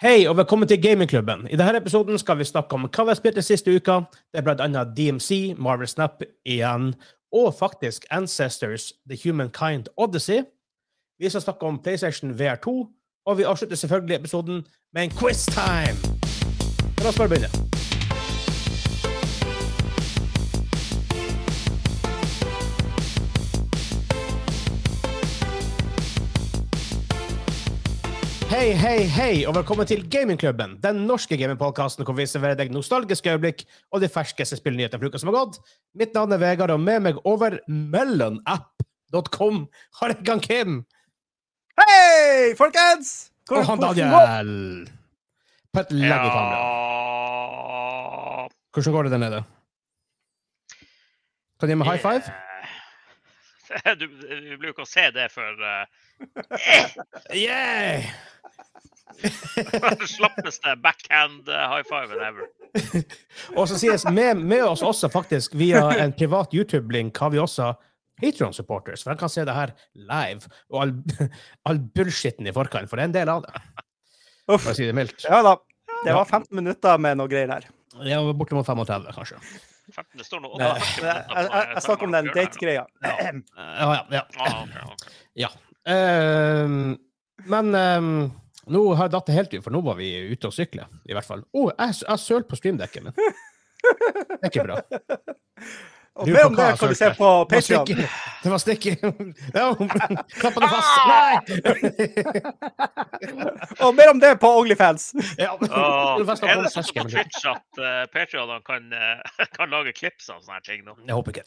Hei og velkommen til Gamingklubben. I denne episoden skal vi snakke om hva vi har spilt den siste uka. Det er annet DMC, Marvel Snap igjen, og faktisk Ancestors, The Humankind Odyssey. Vi skal snakke om PlayStation VR2, og vi avslutter selvfølgelig episoden med en quiz time. La oss bare begynne. Hei, hei, hei, og velkommen til Gamingklubben, den norske gamingpodkasten hvor vi serverer deg nostalgiske øyeblikk og de ferskeste spillnyhetene fra uka som har gått. Mitt navn er Vegard, og med meg over mellonapp.com har jeg gang Kim Hei, folkens! og han Daniel. På et legg i kamera. Hvordan går det der nede? Kan du gi meg high five? Eh, Du, vi blir jo ikke å se det før uh, Yeah! slappeste backhand uh, high five ever. Og så sies med, med oss også faktisk via en privat YouTube-link har vi også Patreon-supporters, for de kan se det her live, og all, all bullshitten i forkant, for det er en del av det, Uff. for å si det mildt. Ja da. Det var 15 minutter med noe greier der. Det er bortimot 35, kanskje. 15, det står noe Nei. Jeg, jeg, jeg, jeg snakker om den date-greia. Ja, ja. ja. Ah, okay, okay. ja. Um, men um, nå har jeg datt det helt ut, for nå var vi ute og sykle, i hvert fall. Å, jeg, jeg sølte på streamdekket min. Det er ikke bra. Og Du, mer om det kan du se på Patreon. Det var stikke. Klapp det fast. Nei! Og mer om det på Onlyfans. Ja. Fast på er det sånn på Twitch at uh, Patreonene kan, eh, kan lage klips av sånne ting nå? Jeg håper ikke.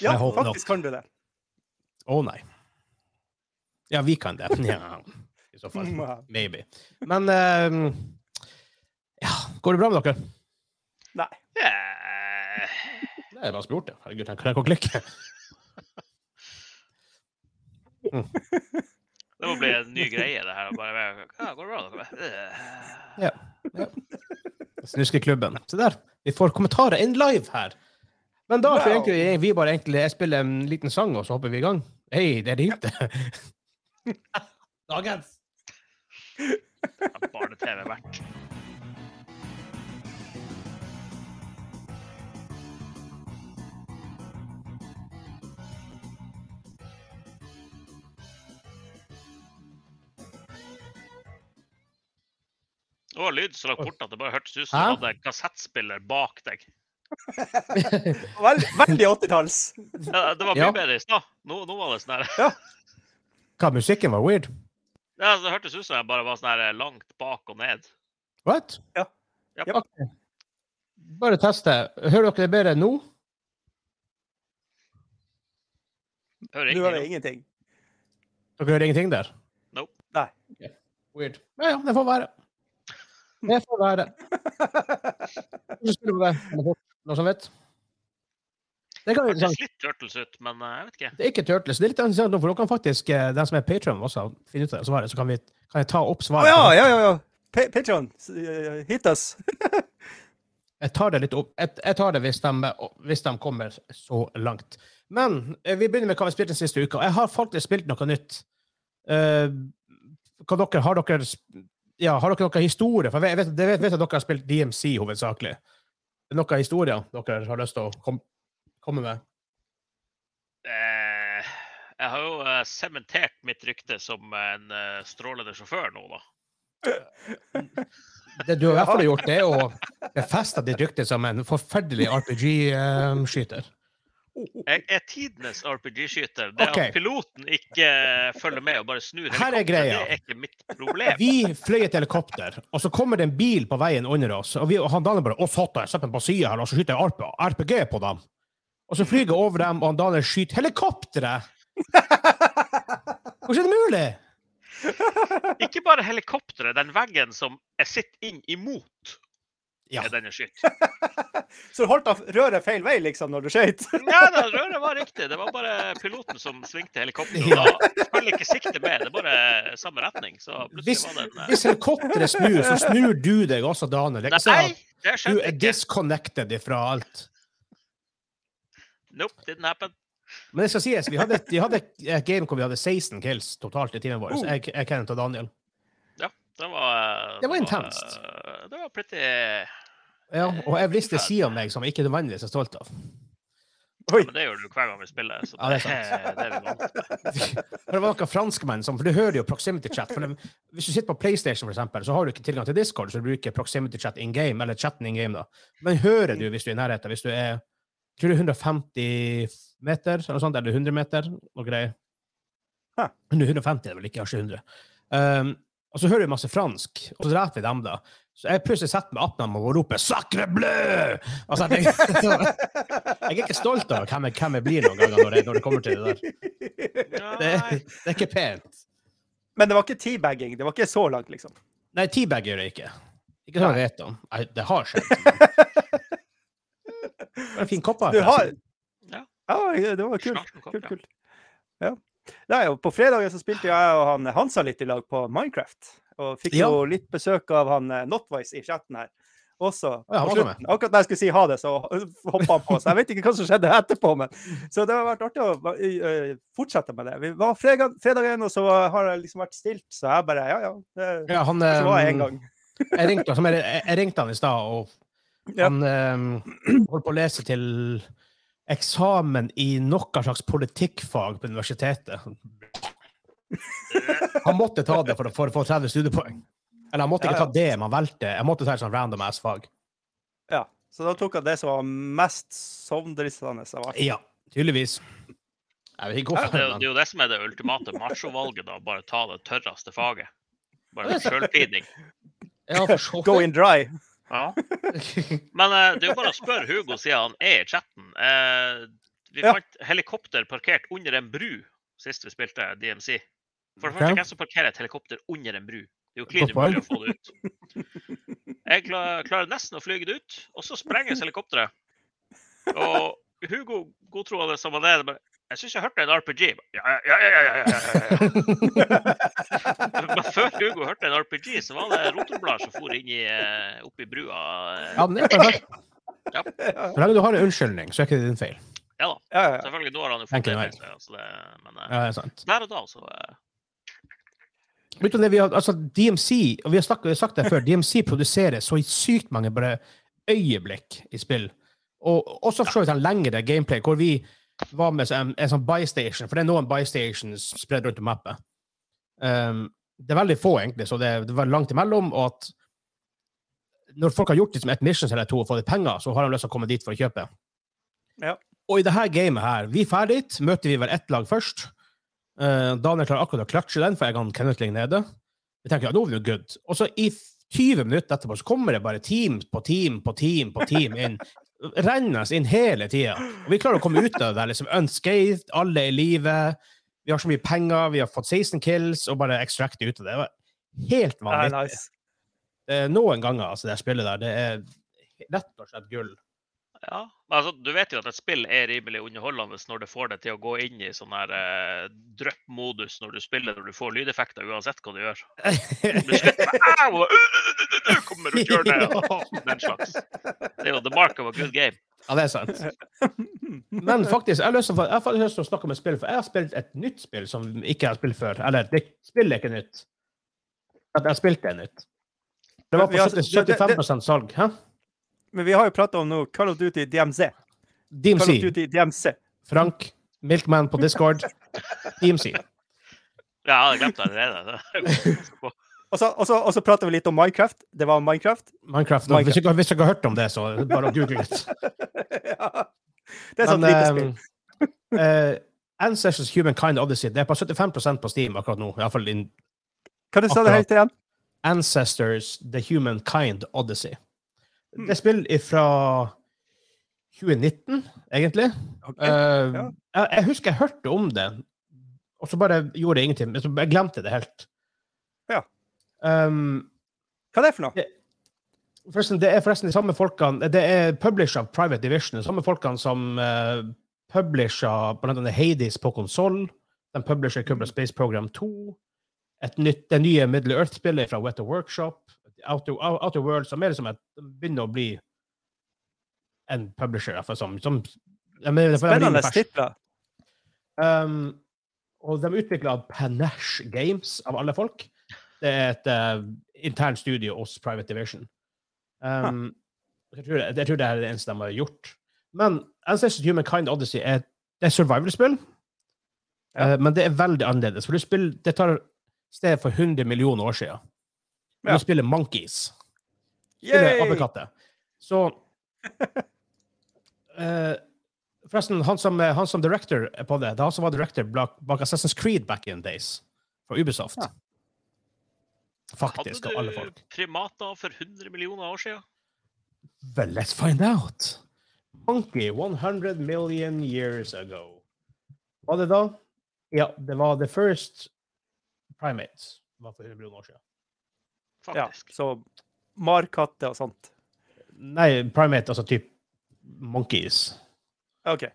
Ja, håper nok. faktisk kan du det. Å nei. Ja, vi kan det. Ja, I så fall. Maybe. Men ehm, Ja, går det bra med dere? Nei. Yeah. Det er bare spurt, ja. Herregud, tenk tenk å klikke. Det må bli en ny greie, det her. Bare, ja, går det bra? Dere? ja. Snuskeklubben. Se der. Vi får kommentarer in live her. Men da Wow. egentlig vi bare egentlig jeg spiller en liten sang, og så hopper vi i gang. Hei, det ringte. Dagens. Barne-TV verdt. Det var lyd så langt borte at det bare hørtes ut som du hadde en kassettspiller bak deg. Vel, veldig 80-talls. Ja, det var mye Ja. bedre i stad. Nå, nå var det sånn her. Hva, musikken var weird? Ja, det hørtes ut som jeg bare var sånn her langt bak og ned. What? Ja. Ja. Ja. Ok. Bare teste. Hører dere det bedre nå? Hører Du hører ikke. ingenting. Dere hører ingenting der? Nope. Nei. Weird. Ja, ja, det får være. Det får være. Hvordan spiller du det? Noen som vet? Det, kan, Det litt turtles ut, men eh, jeg vet ikke. det er ikke Turtles. Det er litt interessant, for dere kan faktisk, eh, den som er patron, også finne ut av det svaret. Så kan, vi, kan jeg ta opp Å svaret. ja, ja, ja. ja. Pa- Patreon, eh, hit us. Jeg tar det litt opp. Jeg, jeg tar det hvis de, hvis de kommer så langt. Men vi begynner med hva vi spilte den siste uka. Jeg har faktisk spilt noe nytt. Uh, hva dere, har dere ja, har dere noen historie? For jeg vet, jeg vet, vet at dere har spilt DMC hovedsakelig. Er det noen historier dere har lyst til å kom, komme med? Eh, jeg har jo eh, sementert mitt rykte som en eh, strålende sjåfør nå, da. Det du har i hvert fall gjort, det er å befeste ditt rykte som en forferdelig RPG-skyter. Jeg er tidenes RPG-skyter. Det okay. at piloten ikke eh, følger med og bare snur er greia. det er ikke mitt problem. Vi fløy et helikopter, og så kommer det en bil på veien under oss. Og, vi, og han Daniel bare 'Å, satan, jeg setter den på sida her, og så skyter jeg RP, RPG på dem'. Og så flyr jeg over dem, og han Daniel skyter helikopteret! Hvordan er det mulig? Ikke bare helikopteret, den veggen som jeg sitter inn imot, Ja. er denne skyt. Så du holdt av røret feil vei, liksom, når du skøyt? Ja, da, røret var riktig. Det var bare piloten som svingte helikopteret. Ja. Da følger ikke sikte med. Det er bare samme retning. Så Hvis, var den, en eh, hvis helikopteret snur, så snur du deg også, Daniel. Det er ikke Nei, det du er disconnected fra alt. Nope, didn't happen. Men det skal sies, vi hadde, vi hadde et game hvor vi hadde 16 kills totalt i teamet vårt. Oh. Jeg, jeg Kenneth og Daniel. Ja. Det var Det var intenst. Det var pretty Ja, og jeg visste sider av meg som jeg ikke nødvendigvis er stolt av. Ja, Men det gjør du hver gang vi spiller. Så Ja, det er sant. det er det var noen franskmenn som For du hører jo proximity chat. For det, hvis du sitter på PlayStation, for eksempel, så har du ikke tilgang til Discord, så du bruker proximity chat in game, eller chatten in game, da. Men hører du hvis du er i nærheten? Hvis du er tror du 150 meter, eller noe sånt, eller 100 meter, noe greier. Hæ. 150 er det vel ikke, kanskje 100. Um, og så hører vi masse fransk, og så dreper vi dem, da. Så jeg plutselig setter meg opp dem og roper 'sacre bleu'! Altså, jeg, jeg er ikke stolt av hvem jeg, hvem jeg blir noen ganger når, jeg, når det kommer til det der. Det, det er ikke pent. Men det var ikke teabagging. Det var ikke så langt, liksom. Nei, teabag gjør det ikke. Ikke sånn jeg vet om. Det har skjedd. Det var en fin kopp av. Du har. Ja. Ja, det var kult. Kult, kult. Ja. Nei, på fredagen så spilte jeg og han Hansa litt i lag på Minecraft. Og fikk Ja. jo litt besøk av han Notwise i chatten her. Også Ja, han slutten. Akkurat da jeg skulle si ha det, så hoppa han på. Så jeg vet ikke hva som skjedde etterpå. Men. Så det har vært artig å eh, fortsette med det. Vi var fredag, fredagen, og så har det liksom vært stilt. Så jeg bare Ja, ja. Det Ja, han, kanskje var en um, gang. jeg, ringte, jeg, jeg ringte han i stad, og Ja. han um, holdt på å lese til eksamen i noe slags politikkfag på universitetet. Han måtte ta det for å, for å få 30 studiepoeng. Eller han måtte ikke ja. ta det, man han valgte. Jeg måtte ta et sånt random ass-fag. Ja. Så da tok han det som var mest sovndrissende av alt. Ja, tydeligvis. Jeg vet ikke Ja, det, det er jo det som er det ultimate machovalget, da. Bare ta det tørreste faget. Bare sjølpidning. Ja, Go in dry. Ja. Men eh, det er jo bare å spørre Hugo siden han er i chatten. Eh, vi Ja. fant helikopter parkert under en bru sist vi spilte DMC. For det første hvem som parkerer et helikopter under en bru? Det er jo klin umulig å få det ut. Jeg klarer nesten å flyge det ut, og så sprenges helikopteret. Og Hugo, godtroende som han er, bare Jeg syns jeg hørte en RPG. Ja, ja, ja, ja, ja, ja. Men før Hugo hørte en RPG, så var det rotorblader som for inn i, eh, opp i brua. Ja, men det er perfekt. Ja, Så lenge du har en unnskyldning, så er ikke det din feil. Ja da. ja, ja. Selvfølgelig, nå har han jo fått det. Altså det, men eh, Ja, det er sant. der og da, så eh, Vet du det, vi har, altså DMC, og vi har, snakket, vi har sagt det før, DMC produserer så sykt mange bare øyeblikk i spill. Og også for så vidt en lengre gameplay, hvor vi var med en, en sånn bystation, for det er noen bystations spredd rundt om mappet. Um, det er veldig få, egentlig, så det, det var langt imellom, og at når folk har gjort liksom, et mission eller to og fått penger, så har de lyst til å komme dit for å kjøpe. Ja. Og i det her gamet her, vi er ferdig, møter vi vel ett lag først. Eh, Daniel klarer akkurat å klatsje den, for jeg kan Kenneth ligge nede. Vi tenker ja, nå er vi good. Og så i 20 minutter etterpå så kommer det bare team på team på team på team inn. Rennes inn hele tida. Og vi klarer å komme ut av det der liksom unscathed, alle er i live. Vi har så mye penger, vi har fått 16 kills, og bare extracte ut av det. Det var helt vanvittig. nice. Noen ganger, altså, det spillet der, det er rett og slett gull. Ja. Men altså, du vet jo at et spill er rimelig underholdende når det får deg til å gå inn i sånn her eh, drypp-modus når du spiller, når du får lydeffekter uansett hva du gjør. Du Au! uh, uh, uh, Kommer rundt hjørnet. Den slags. Det er jo the mark of a good game. Ja, det er sant. Men faktisk, jeg har, lyst til, å- snakke om et spill, for jeg har spilt et nytt spill som ikke jeg har spilt før. Eller, det spillet er ikke nytt. At jeg har spilt det nytt. Det var på har- 70, det- det- 75 salg. Hæ? Men vi har jo prata om noe Call of Duty DMZ. Call of Duty DMC. Frank. Milkman på Discord. DMC. Ja, jeg hadde glemt det allerede. Og så, og så, og så prater vi litt om Minecraft. Det var Minecraft. Minecraft. Minecraft. Hvis, dere, hvis dere har hørt om det, så bare google litt. ja. Det er sånn lite spill. eh, eh, Ancestors Humankind Odyssey det er på 75% på Steam akkurat nå. I hvert fall in Hva du sa du helt igjen? Ancestors The Humankind Odyssey. Hmm. Det er spill fra 2019, egentlig. Okay. Uh, ja. jeg, jeg husker jeg hørte om det, og så bare gjorde jeg ingenting. Så Jeg glemte det helt. Ja. Um, Hva er det for noe? forresten, det er forresten de samme folkene Det er publisher av Private Division. De samme folkene som uh, publisher blant annet Hades på konsoll. De publisher Cubra Space Program 2. Et nytt, det nye Middle Earth-spillet fra Weta Workshop. Outer, Outer World, som er liksom et, begynner å bli en publisher. For Som, som, mener, for Spennende titler. Um, og de utvikla Panache Games, av alle folk. Det er et uh, internt studio hos Private Division. Um, jeg, tror, jeg tror det er det eneste de har gjort. Men Ancestors Humankind Odyssey er, det er survival-spill, Ja. uh, men det er veldig annerledes. For du spiller, det tar sted for 100 millioner år siden. Ja. Du spiller monkeys. Spiller apekatter. Så uh, Forresten, han som, han som director på det, det er han som var director bak, bak Assassin's Creed back in days. Fra Ubisoft. Ja. Faktisk, av alle folk. Hadde du primater for 100 millioner år siden? Well, let's find out. Monkey 100 million years ago. Var det da? Ja, det var the first primates. var for 100 millioner år siden. Ja, så markatter og sånt. Nei, primate, altså typ monkeys. OK.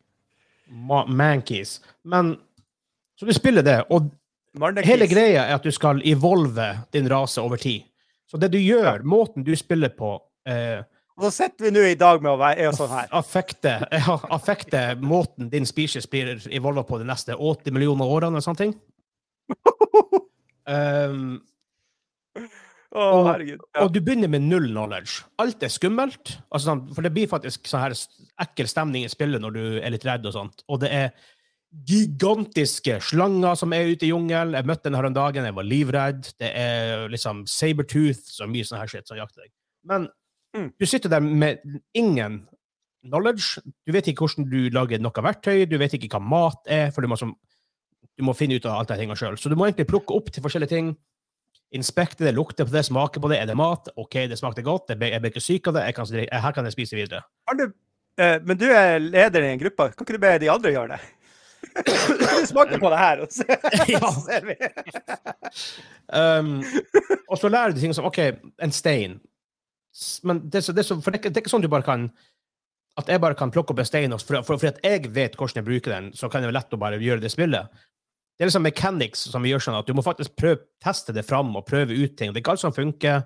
Ma mankeys. Men Så du spiller det, og Marnekeys. hele greia er at du skal evolve din rase over tid. Så det du gjør, måten du spiller på eh, Og så sitter vi nå i dag med å være er sånn her. affekter ja, affekter måten din species blir evolva på de neste 80 millioner årene. og sånne ting. Um, Og- herregud. Ja. Og du begynner med null knowledge. Alt er skummelt. Altså, sånn, for det blir faktisk sånn her ekkel stemning i spillet når du er litt redd og sånt. Og det er gigantiske slanger som er ute i jungelen. Jeg møtte den her om dagen, jeg var livredd. Det er liksom sabertooth og mye sånn her shit som jakter deg. Men Mm. du sitter der med ingen knowledge. Du vet ikke hvordan du lager noe verktøy, du vet ikke hva mat er, for du må, som, du må finne ut av alt de tingene sjøl. Så du må egentlig plukke opp til forskjellige ting inspekte det, lukte på det, smake på det. Er det mat? OK, det smakte godt. Jeg ble, ikke syk av det. Jeg kan, her kan jeg spise videre. Du, eh, men du er leder i en gruppe. Kan ikke du be de andre gjøre det? Du smake på det her? Og se, Ja. så ser vi. Um, og så lærer du ting som OK, en stein. Men det, så- det, så, det, det er ikke sånn du bare kan At jeg bare kan plukke opp en stein, for, for, for at jeg vet hvordan jeg bruker den, så kan det være lett å bare gjøre det spillet. Det er liksom mechanics som vi gjør sånn at du må faktisk prøve, teste det fram og prøve ut ting. Det er ikke alt som funker.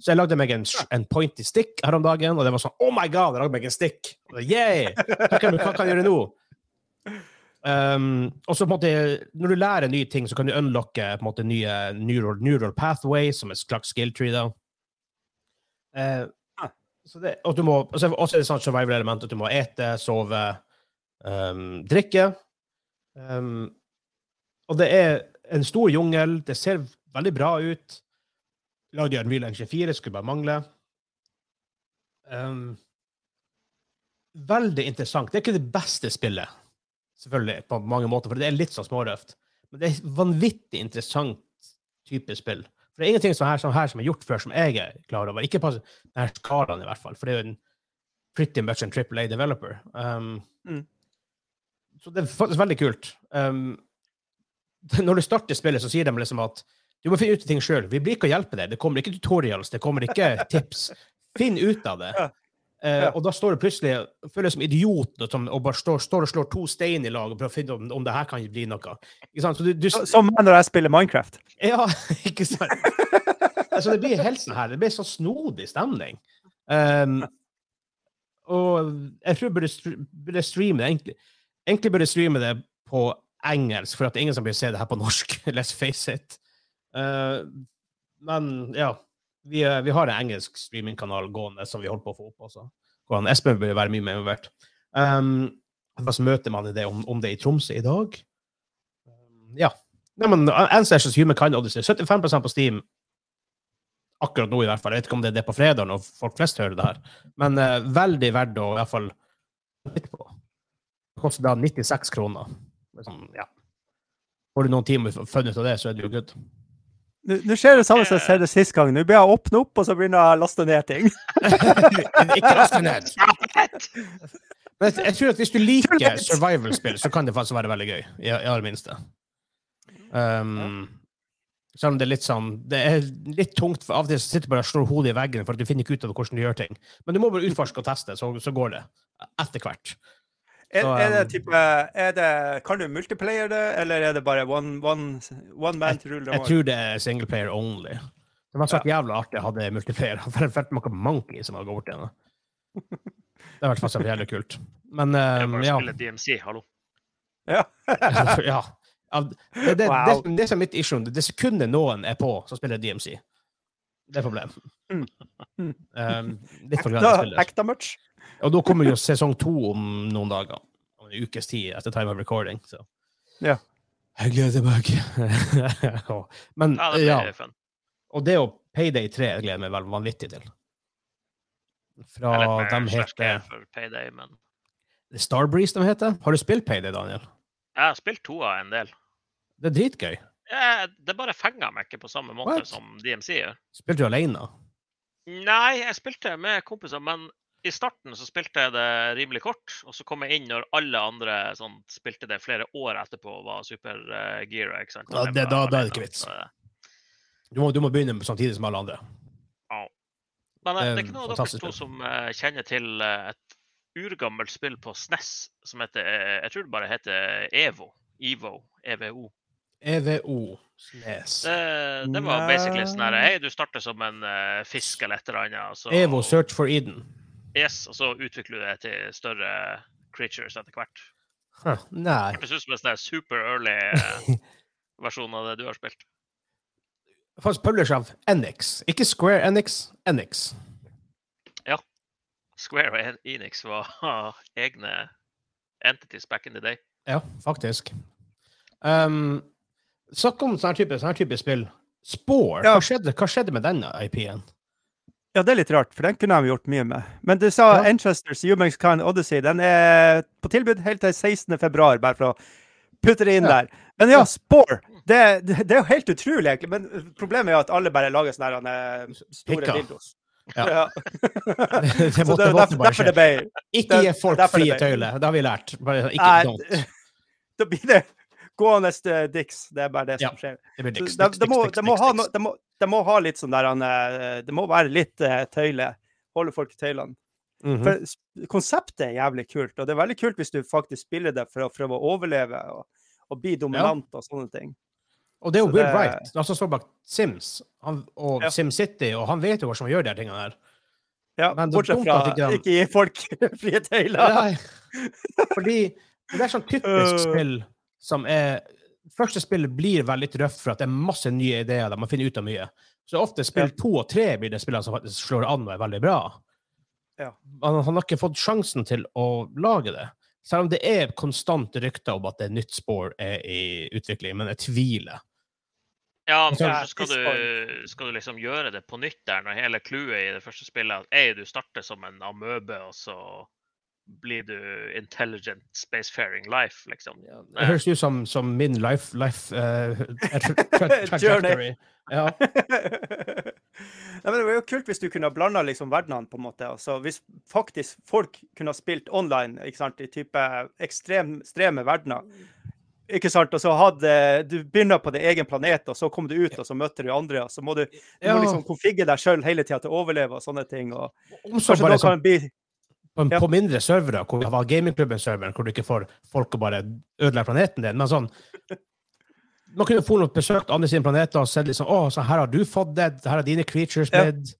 Så jeg lagde meg en, en pointy stick her om dagen, og det var sånn Oh my god, jeg lagde meg en stick! «Yeah! Hva kan, jeg gjøre nå? Um, og så på en måte, Når du lærer nye ting, så kan du unlocke på en måte nye neural, neural pathways, som er slags skill tree. da. Så det, og du må, og så også er det sånn survival-element at du må ete, sove, um, drikke. Um, og det er en stor jungel. Det ser veldig bra ut. Lagd i Unreal Engine 4, skulle bare mangle. Um, veldig interessant. Det er ikke det beste spillet, selvfølgelig, på mange måter, for det er litt sånn smårøft. Men det er vanvittig interessant type spill. For det er ingenting sånn her, sånn her som er gjort før, som jeg er klar over. Ikke på denne skalaen, i hvert fall, for det er jo en pretty much en Triple A developer. Um, Mm. Så det er faktisk veldig kult. Um, når du starter spillet, så sier de liksom at du må finne ut ting sjøl. Vi blir ikke å hjelpe deg. Det kommer ikke tutorials, det kommer ikke tips. Finn ut av det. Eh, og da står du plutselig deg som idiot som, og bare står, står og slår to stein i lag og prøver å finne om, om det her kan bli noe. Ikke sant? Så du, du, som meg når jeg spiller Minecraft. ja, ikke sant? altså, det blir helt sånn her. Det blir så snodig stemning. Um, og jeg tror jeg burde, burde streame det egentlig. Egentlig burde jeg streame det på engelsk, for at det er ingen som vil se det her på norsk. Let's face it. Uh, men ja, vi, eh, vi har en engelsk streamingkanal gående som vi holder på å få opp også. Hvor Espen vil være mye mer involvert. Um, hva så møter man det om, om det i Tromsø i dag? Um, ja. Nei, men Ancestors Humankind Odyssey, 75 på Steam akkurat nå, i hvert fall. Jeg vet ikke om det er det på fredag når folk flest hører det her. Men uh, veldig verdt å i hvert fall lytte på. Det koster da 96 kroner. Sånn, ja. Får du noen timer funnet ut av det, så er det jo good. Nå skjer det samme som jeg skjedde sist gang. Nå blir jeg åpne opp, og så begynner jeg å laste ned ting. ikke laste ned. Men jeg, tror at hvis du liker survival-spill, så kan det faktisk være veldig gøy. I, i det minste. Um, selv om det er litt sånn Det er litt tungt, for av og til sitter du bare og slår hodet i veggen for at du finner ikke ut av hvordan du gjør ting. Men du må bare utforske og teste, så, så går det. Etter hvert. Er, Så, er det type er det, Kan du multiplayer det, eller er det bare one, one, one man to rule them Jeg tror det er single player only. Det var sagt jævla artig å ha det multiplayer. For jeg følte noe monkey som hadde gått bort igjen. Det har vært faktisk jævlig kult. Men Det um, ja. spille DMC, hallo. Ja. ja. Det, det, Wow. det, som- det som er mitt issue, det sekundet noen er på, så spiller DMC. Det er problem. Mm. Um, litt for glad i spiller. hekta much? Og da kommer jo sesong to om noen dager. Om en ukes tid etter time of recording. Så. Ja. Jeg gleder meg. Men Ja, det ja, fun. og det å Payday 3 jeg gleder jeg meg vel vanvittig til. Fra de heter Payday, men Starbreeze de heter. Har du spilt Payday, Daniel? jeg har spilt to av en del. Det er dritgøy. Jeg, det bare fenger meg ikke på samme måte What? som DMC gjør. Spilte du alene? Nei, jeg spilte med kompiser, men i starten så spilte jeg det rimelig kort. Og så kom jeg inn når alle andre sånn, spilte det flere år etterpå og var supergira. ikke sant? Ja, det- da- da er det ikke vits. eh, Du må, du må begynne samtidig som alle andre. Ja. Men det, det er Eh, ikke noe av dere to som eh, kjenner til eh, et urgammelt spill på SNES som heter eh, Jeg tror det bare heter EVO. EVO. EVO. EVO Snes. Det, det var basically sånn her Hei, du starter som en uh, fisk eller et eller annet. Så, EVO Search for Eden. Yes, og så utvikler du det til større creatures etter hvert. Huh, nei. Det høres ut som en sånn super early versjon av det du har spilt. Faktisk publisher av Enix. Ikke Square Enix, Enix. Square og Enix var egne entities back in the day. Ja, faktisk. Um, Snakk om sånn type, sånn type spill. Spore, Ja. hva, skjedde, hva skjedde med denne IP-en? Ja, det er litt rart, for den kunne de gjort mye med. Men du sa Ja. Enchesters Humans Kind Odyssey. Den er på tilbud helt til 16. februar, bare for å putte det inn Ja. der. Men ja. Spore. Det, det, det er jo helt utrolig, egentlig. Men problemet er jo at alle bare lager sånne eh, store Pikker. dildos. Ja. Ja. det Så måtte, det måtte bare skje. Ikke gi folk frie tøyler. Det har vi lært. Bare ikke Nei. Da blir det gående neste Dix. Det er bare det som Ja. skjer. Det dicks, det, det, må, ha litt sånn der han, eh, Det må være litt uh, tøyle. Holde folk i tøylene. Mhm. For konseptet er jævlig kult, og det er veldig kult hvis du faktisk spiller det for å prøve å overleve og, og bli dominant og sånne ting. Og det er jo Will det- Wright, han som står bak Sims han, og Ja. SimCity, og han vet jo hvordan man gjør de tingene der. Ja, Men bortsett fra ikke han... ikke gi folk frie tøyler. Nei. Fordi det er sånn typisk Øh. spill som er Første spillet blir veldig røft for at det er masse nye ideer der man finner ut av mye. Så ofte spill Ja. to og tre blir det spillene som faktisk slår an og er veldig bra. Ja. Han, han har ikke fått sjansen til å lage det. Selv om det er konstant rykter om at det er nytt spor er i utvikling, men jeg tviler. Ja, men skal du, skal du liksom gjøre det på nytt der, når hele clouet i det første spillet er du starter som en amøbe, og så blir du intelligent spacefaring life, liksom. Det høres ut som, som min life, life uh, tra tra trajectory. Ja. Nei, men det var jo kult hvis du kunne blanda liksom verdenene, på en måte. Altså, hvis faktisk folk kunne ha spilt online ikke sant, i type ekstrem, ekstreme verdener. Ikke sant? Og så hadde du begynner på din egen planet, og så kommer du ut, og så møter du andre. Og så må du, du Ja. må liksom konfigge deg sjøl hele tida til å overleve og sånne ting. Og Om så kanskje da kan bli på, ja. på mindre servere, hvor det var gamingklubben-serveren, hvor du ikke får folk å bare ødelegge planeten din. Men sånn Man kunne få noen besøkt andre sine planeter og sett liksom Å, så her har du fått det, her har dine creatures Ja. blitt.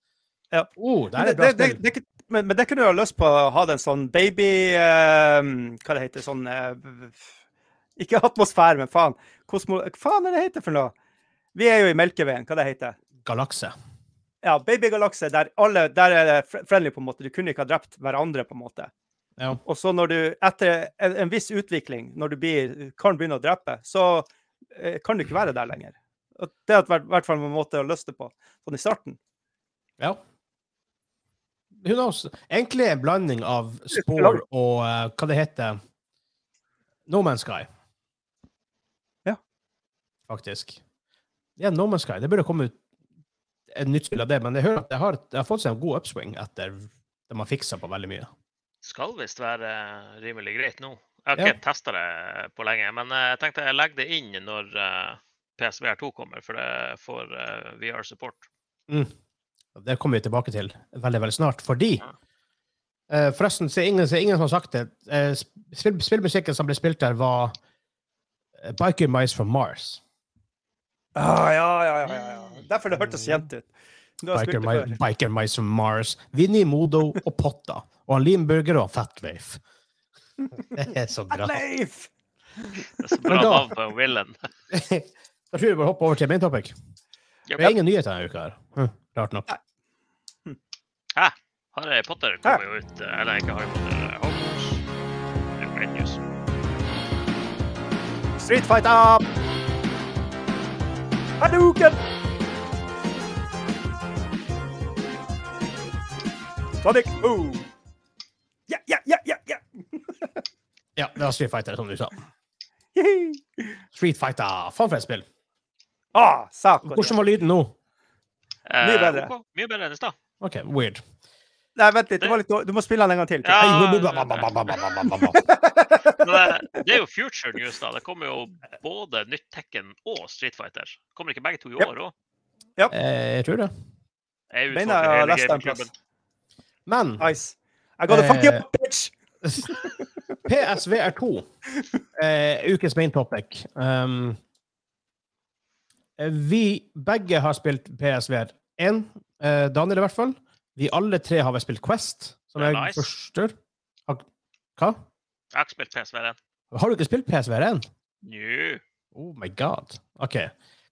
Ja. Oh, det er et bra det, det, det, det, men, men det kunne du ha lyst på å ha den sånn baby eh, Hva det heter sånn eh, Ikke atmosfære, men faen. Kosmo, hva faen er det heter for noe? Vi er jo i Melkeveien. Hva det heter Galakse. Ja, babygalakse, der alle der er det friendly, på en måte. Du kunne ikke ha drept hverandre, på en måte. Ja. Og så når du, etter en, en viss utvikling, når du blir, kan begynne å drepe, så eh, kan du ikke være der lenger. Og det er i hvert fall en måte å løse det på, sånn i starten. ja. Who knows? Egentlig en blanding av Spore og uh, hva det heter No Man's Sky. Ja. Faktisk. Ja, No Man's Sky. Det burde komme ut et nytt spill av det, men jeg hører at det har, det har fått seg en god upswing etter det man fiksa på veldig mye. Skal visst være rimelig greit nå. Jeg har Ja. ikke testa det på lenge, men eh, jeg tenkte jeg legger det inn når uh, PSVR 2 kommer, for det får eh, VR support. Mm. Det kommer vi tilbake til veldig veldig snart, fordi Ja. Uh, Forresten, så er ingen, så er ingen som har sagt det. Uh, spill, spillmusikken som ble spilt der, var eh, Biker Mice from Mars. Ah, ja, ja, ja, ja, ja. Derfor det hørtes kjent ut. Biker, før. Biker Mice from Mars. Vinnie Modo og Potta. Og han Limburger og Fatleif. Det er så bra. Fatleif! Det er så bra navn på Willen. Da tror jeg vi bare hopper over til main topic. Yep. Det er ingen nyheter denne uka. her. Hm, Rart nok. Hæ? Harry Potter kommer jo ut eh, Eller ikke Harry Potter, eh, Hogwarts. Det er great news. Street Fighter! Hadouken! Sonic boom! Ja, ja, ja, ja, ja! Ja, det var Street Fighter, som du sa. Street Fighter. Faen for et spill. Ah, sak. Hvordan var lyden nå? Eh, bedre. Okay. Mye bedre enn i stad. OK, weird. Nei, vent litt. Det var litt, du må spille den en gang til. Ja. Det- er jo future news, da. Det kommer jo både nytt Tekken og Street Fighter. Kommer ikke begge to i år òg? Eh, Jeg tror det. Jeg Mener jeg har lest den plass. Men Nice. I gotta fuck you Eh, up, bitch! PSVR2, eh, ukens main topic. Um, eh, vi begge har spilt PSVR 1, eh, Daniel i hvert fall. Vi alle tre har vel spilt Quest, som er jeg nice. forstår. Har- Hva? Jeg har ikke spilt PSVR 1. Har du ikke spilt PSVR 1? No. Oh my god. OK.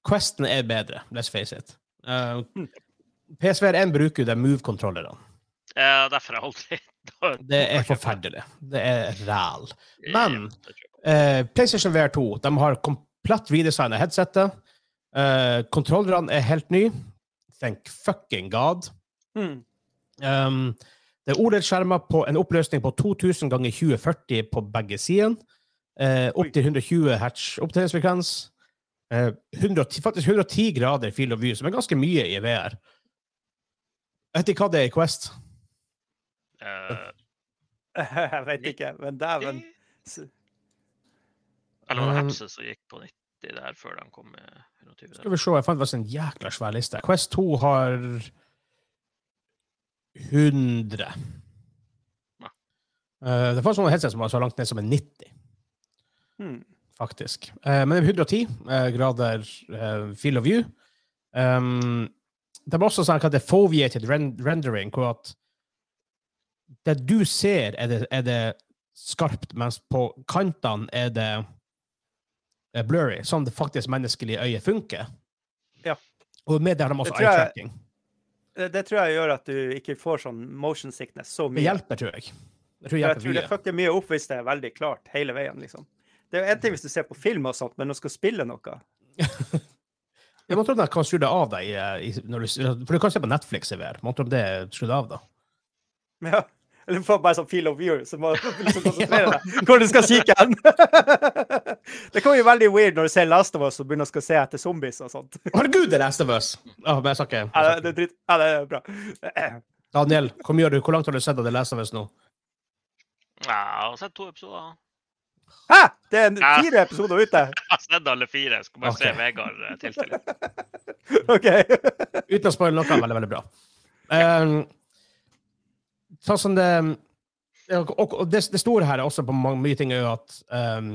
Questen er bedre, let's face it. Uh, PSVR 1 bruker jo de move-kontrollerne. Ja, derfor har jeg aldri Det er forferdelig. Det er ræl. Men-. Eh, PlayStation VR 2 de har komplett redesigna headsetet. Uh, kontrollerne er helt nye. Thank fucking god. Mm. Um, det er OLED-skjermer på en oppløsning på 2000 ganger 2040 på begge sider. Uh, opp til 120 hertz opptellingsfrekvens. Eh, 110, faktisk 110 grader field of view, som er ganske mye i VR. Jeg vet ikke hva det er i Quest. Eh, Jeg vet ikke, men dæven. Eller var det Um, som gikk på 90 der før de kom med 120? Skal vi se, jeg fant faktisk en jækla svær liste. Quest 2 har 100. Ja. Uh, det fantes noen headset som var så langt ned som en 90, Hmm. faktisk. Uh, men det er 110 uh, grader uh, field of view. Um, det var også sånn at det er foveated ren rendering, hvor at det du ser, er det, er det skarpt, mens på kantene er det er blurry, sånn det faktisk menneskelige øyet funker. Ja. Og med det har de også tror eye-tracking. Det, det tror jeg gjør at du ikke får sånn motion sickness så mye. Det hjelper, tror jeg. Jeg tror jeg tror det fucker mye opp hvis det er veldig klart hele veien, liksom. Det er jo en ting hvis du ser på film og sånt, men når du skal spille noe Jeg må tro de kan skru det av deg, i, i, når du, for du kan se på Netflix i VR. Må tro det er skrudd av, da. Ja. Eller du får bare sånn feel of view, så må du liksom konsentrere deg hvor du skal kikke hen. det kan jo veldig weird når du ser Last of Us og begynner å se etter zombies og sånt. Herregud, det er Last of Us! Ja, men jeg sa ikke Ja, det, er dritt. ja, det er bra. Daniel, hvor, mye har du, hvor langt har du sett av The Last of Us nå? Ja, jeg har sett to episoder. Hæ?! Det er fire episoder ute! Jeg har sett alle fire. Jeg skal bare se Vegard eh, tilstille. OK. Uten å spoile noe, veldig, veldig bra. Um, sånn som det og, det, det store her er også på mange, mye ting er jo at um,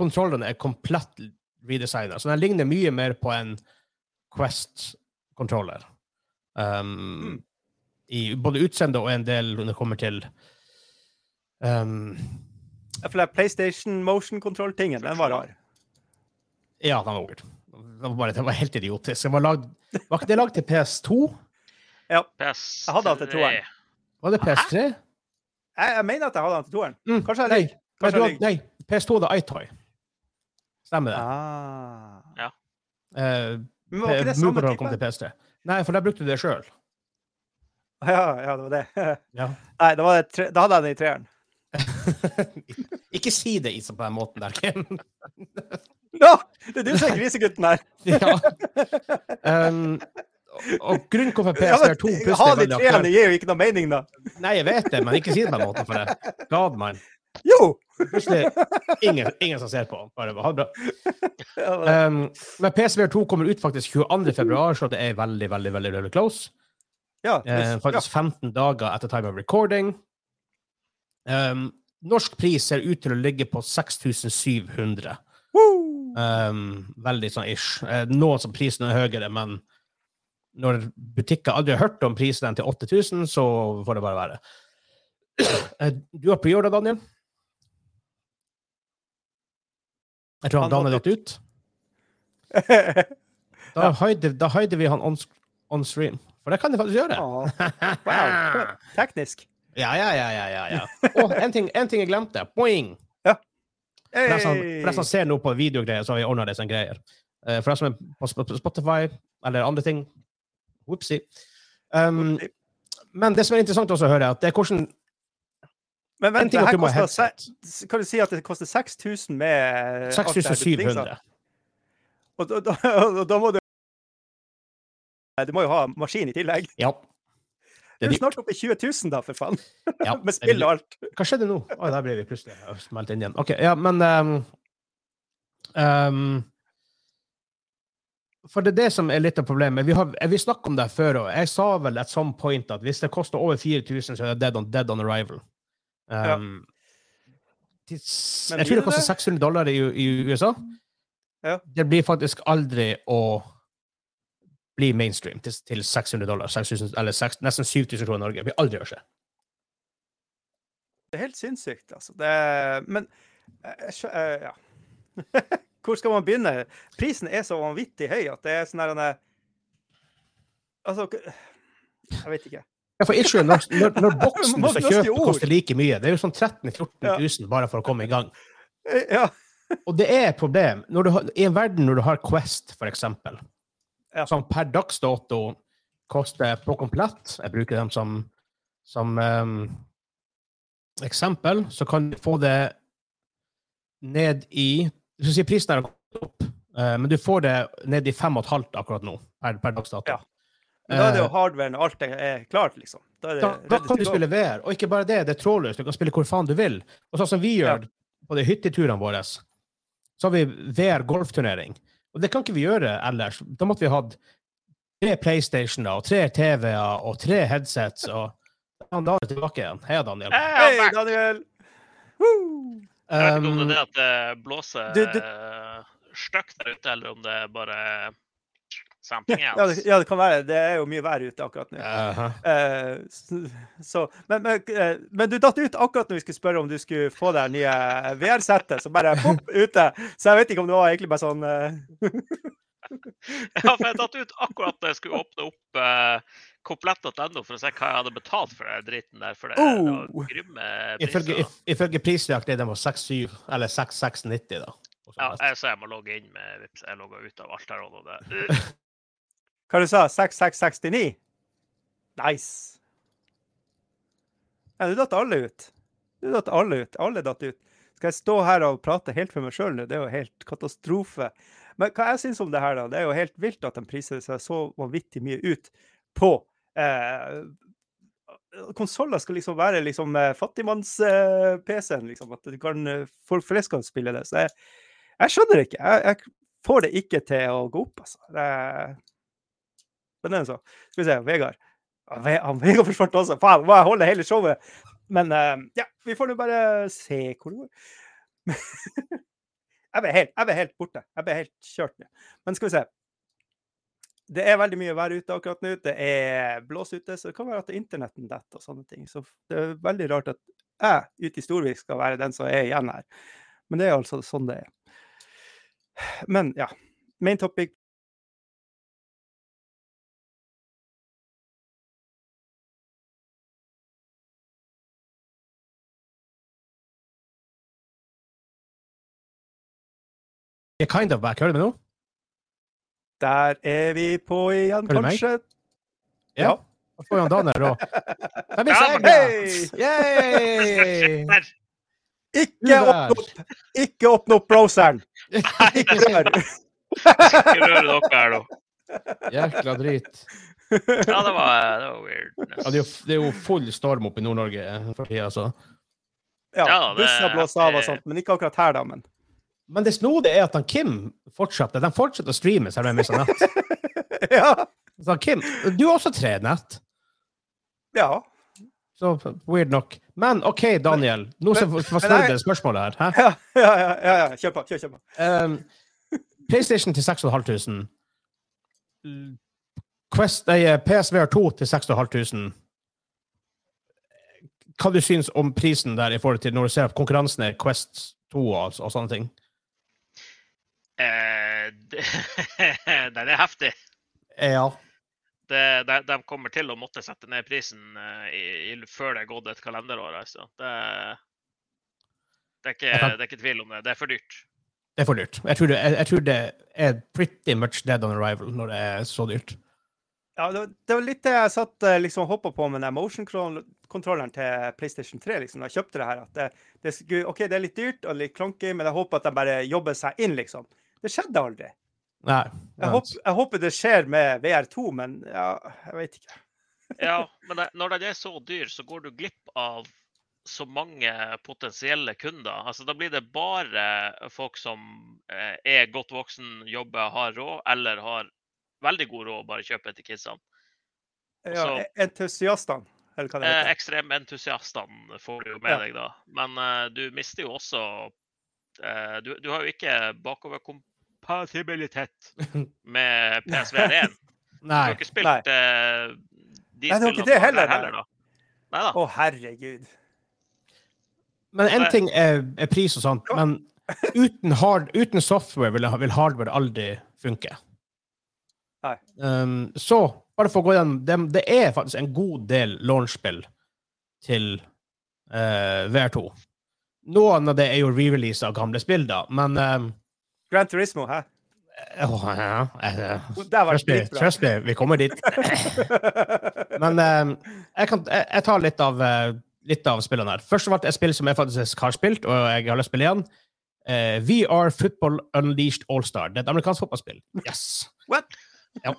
kontrollene er komplett redesigna. Så den ligner mye mer på en Quest-kontroller. Um, I både utseende og en del når det kommer til um, For det PlayStation motion control-tingen, den var rar. Ja, den var weird. Den var, bare, var helt idiotisk. Det var, lagd, var ikke det lagd til PS2? Ja. PS3. Jeg hadde alltid toeren. Var det PS3? Jeg, jeg mener at jeg hadde den til toeren. Mm, Kanskje jeg ligger. nei, Kanskje du jeg hadde- nei, PS2 hadde iToy. Stemmer det. Ah. Eh, Men var ikke det samme type? kom til PS3. Nei, for der brukte du det sjøl. Ja, ja, det var det. Ja. Nei, da, var det tre, da hadde jeg den i treeren. ikke si det Isa, på den måten der, Ken. Nå, det er du som er grisegutten her. ja. um, og, grunnen hvorfor PSVR 2 ha plutselig er de treene, det gir jo ikke noe mening, da. Nei, jeg vet det, men ikke si det på den måten, for det God, man. Jo! Plutselig ingen, ingen som ser på. Bare ha det bra. Um, men PSVR 2 kommer ut faktisk 22. februar, så det er veldig, veldig, veldig, veldig close. ja, Eh, ja. faktisk 15 dager etter time of recording. Um, norsk pris ser ut til å ligge på 6700. Um, veldig sånn ish. Uh, noen som prisen er høyere, men når butikker aldri har hørt om prisen til 8000, så får det bare være. Eh, du har preorda, Daniel? Jeg tror han Han Daniel datt datt ut. Da hider, da hider vi han on, on stream. For det kan de faktisk gjøre. Oh. wow. Teknisk. Ja, ja, ja, ja, ja, ja. Og en ting, en ting jeg glemte. Boing! Som, for deg som ser noe på videogreier, så har vi ordna det som greier. Eh, For de som er på Spotify eller andre ting Whoopsie. Um, men det som er interessant også å høre, at det er hvordan Men vent, det er her koster se- Kan du si at det koster 6000 med alt det her du tringer? 6700. Og da, og, og da må du Du må jo ha maskin i tillegg. Ja. Det er er snart oppe i 20 000, da, for faen. ja. Med spill og alt. Hva skjedde nå? Å, der ble vi plutselig smelt inn igjen. OK, ja, men um, um, For det er det som er litt av problemet. Vi, har, vi snakket om det før, og jeg sa vel at some point at hvis det koster over 4000, så er det dead on, dead on arrival. Ja. Um, Men jeg tror det koster 600 dollar i, i USA. Ja. Det blir faktisk aldri å bli mainstream til, til 600 dollar, 6000, eller 6, nesten 7000 kroner i Norge. Det blir aldri å skje. Det er helt sinnssykt, altså. Det, men jeg skjø- eh, Ja. Hvor skal man begynne? Prisen er så vanvittig høy at det er sånn her eh, Altså Jeg vet ikke. Ja, for issue når, når, når boksen du skal kjøpe, koster like mye. Det er jo sånn 13 000-14 000 bare for å komme i gang. Eh, Ja. Og det er et problem. Har, I en verden når du har Quest, for eksempel, Ja. som per dags dato koster på komplett Jeg bruker dem som, som um, eksempel. Så kan du få det ned i Du skal si prisen har gått opp, eh, men du får det ned i 5,5 akkurat nå, per, per dags dato. Ja. Men da er det Eh, jo hardwaren og alt er klart, liksom. Da er det da, da kan du spille VR. Og ikke bare det, det er trådløst. Du kan spille hvor faen du vil. Og sånn som vi Ja. gjør på de hytteturene våre, så har vi VR golfturnering. Og det kan ikke vi gjøre ellers. Da måtte vi hatt tre PlayStationer og tre TV-er og tre headsets. og er Daniel tilbake igjen. Hei, Daniel. Er Hei. Daniel! Woo! Jeg vet ikke om det Um, er det at det blåser det, det... eh, stygt der ute, eller om det er bare something Ja, det, ja, det kan være. Det er jo mye vær ute akkurat nå. Uh -huh. uh, så, men, men, eh, men du datt ut akkurat når vi skulle spørre om du skulle få det nye VR-settet, så bare pop, ute. Så jeg vet ikke om det var egentlig bare sånn uh... Ja, for jeg datt ut akkurat da jeg skulle åpne opp uh, komplett.no for å se hva jeg hadde betalt for den dritten der. For det, det var Oh. grymme Ifølge, priser. if, ifølge prisjakt er den på 6,7 eller 6,690, da. Ja, sånn. jeg, så jeg må logge inn med Vipps. Jeg logga ut av alt her. Og det. Hva du sa 6669? Nice. Ja, du datt alle ut. Du datt alle ut. Alle datt ut. Skal jeg stå her og prate helt for meg sjøl nå? Det er jo helt katastrofe. Men hva jeg syns om det her, da? Det er jo helt vilt at de priser seg så vanvittig mye ut på eh, Konsoller skal liksom være liksom eh, fattigmanns-PC-en, liksom. At kan, eh, folk flest kan spille det. Så jeg, jeg skjønner det ikke. Jeg, jeg får det ikke til å gå opp, altså. Det, men det er så. Skal vi se, Vegard. Han Vegard forsvant også. Faen, må jeg holde hele showet? Men eh, ja, vi får nå bare se hvor det går. jeg, ble helt, helt borte. Jeg ble helt kjørt ned. Men skal vi se. Det er veldig mye vær ute akkurat nå. Det er blås ute, så det kan være at internetten detter og sånne ting. Så det er veldig rart at jeg ute i Storvik skal være den som er igjen her. Men det er altså sånn det er. Men ja. Main topic er kind of back. Hører du meg nå? Der er vi på igjen, kanskje. Ja. Da får han Daniel òg. Yay! Der! Ikke åpne opp, ikke åpne opp browseren! Ikke rør! Ikke røre dere her, da. Jækla drit. Ja, det var, det var weird. Ja, det, er jo, det er jo full storm oppe i Nord-Norge for tida, altså. Ja, Ja, det- busser blåser av og sånt, men ikke akkurat her, da. Men Men det snodige er at han Kim fortsatte. De fortsetter å streame selv om jeg mister nett. ja. Så Kim, du har også tre nett. ja. Så weird nok. Men OK, Daniel. Nå som det spørsmålet her. Hæ? Ja, ja, ja, ja. Kjør på. Kjør, kjør på. Um, PlayStation til 6500. Quest, nei, PSVR 2 til 6500. Hva du syns om prisen der i forhold til når du ser at konkurransen er Quest 2 og, og sånne ting? Eh, den er heftig. Ja. Det, de, de kommer til å måtte sette ned prisen eh, i, i, før det er gått et kalenderår. Altså. Det, det, er ikke, kan- det er ikke tvil om det. Det er for dyrt. Det er for dyrt. Jeg tror det, jeg, jeg tror det er pretty much dead on arrival når det er så dyrt. Ja, det, var- det var litt det jeg satt eh, liksom hoppa på med den motion-kontrolleren til PlayStation 3. liksom, da jeg kjøpte det her. at det, det, skulle, OK, det er litt dyrt og litt klonky, men jeg håper at de bare jobber seg inn, liksom. Det skjedde aldri. Nei. Jeg, håper, jeg håper det skjer med VR2, men ja, jeg vet ikke. Ja, men det, når den er så dyr, så går du glipp av så mange potensielle kunder. Altså, da blir det bare folk som eh, er godt voksen, jobber, har råd, eller har veldig god råd, bare kjøper til kidsene. Ja, Entusiastene, eller hva det Eh, heter. ekstrementusiastene får du jo med Ja. deg da. Men eh, du mister jo også eh, du, du har jo ikke bakoverkompatibilitet med PSVR 1. Du har ikke spilt eh, de Nei, har ikke det heller, heller, da. Nei da. Å, herregud. Men en ting er, er pris og sånt, men uten, hard, uten software vil, vil hardware aldri funke. Nei. Um, så, bare for å gå gjennom det, det er faktisk en god del launchspill til uh, VR2. Noen av det er jo re-release av gamle spill, da, men um, Gran Turismo, hæ? Oh, ja, eh, Det var Trust me, trust me, vi kommer dit. Men um, jeg, kan, jeg, jeg tar litt av, uh, litt av spillene her. Først ble det et spill som jeg faktisk har spilt, og jeg har lyst til å spille igjen. Uh, VR Football Unleashed All-Star. Det er et amerikansk fotballspill. Yes! What? Ja.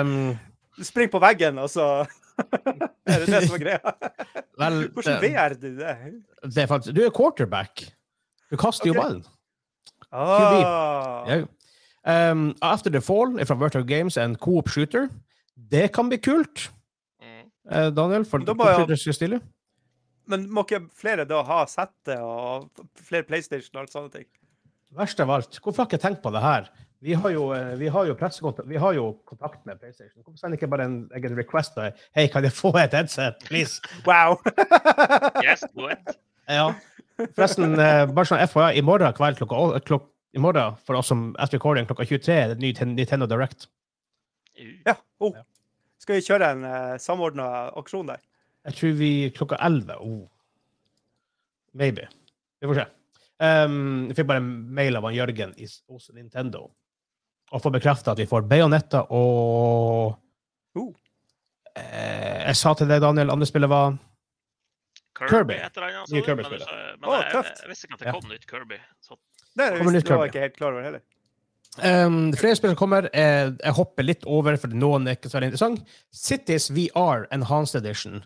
Um, Du springer på veggen, og så Er det det som er greia? vel, Hvordan VR du det? det er faktisk, du er quarterback. Du kaster jo ballen. Ah. Ja. Um, After the Fall er fra Virtual Games, en coop shooter. Det kan bli kult, Mm. eh, Daniel. For Da jeg- coop skal stille. Men må ikke flere da ha settet og flere PlayStation og alt sånne ting? Verst av alt, hvorfor har jeg ikke tenkt på det her? Vi har jo, eh, vi har jo vi har jo kontakt med PlayStation. Hvorfor sender ikke bare en egen request? Hei, kan jeg få et headset, please? Wow! Yes, it. Ja. Forresten, eh, bare sånn FHA, i morgen kveld klokka, klok, i morgen, for oss som er recording klokka 23, er det ny Nintendo Direct. Uh, ja. Oh. Ja. Skal vi kjøre en uh, samordna aksjon der? Jeg tror vi klokka 11. Oh. Maybe. Vi får se. Um, jeg fikk bare en mail av han Jørgen i, hos Nintendo og får bekrefta at vi får Bayonetta og Oh. eh, Jeg sa til deg, Daniel, andre spillet var Kirby, Kirby. et eller annet. Nye Kirby-spillet. men Å, jeg, tøft. jeg visste ikke at det Ja. kom nytt Kirby. Så Det, Kommer nytt det var jeg ikke helt klar over heller. Um, er flere spill som kommer. Jeg, jeg hopper litt over, for noen er ikke så veldig interessant. Cities VR Enhanced Edition.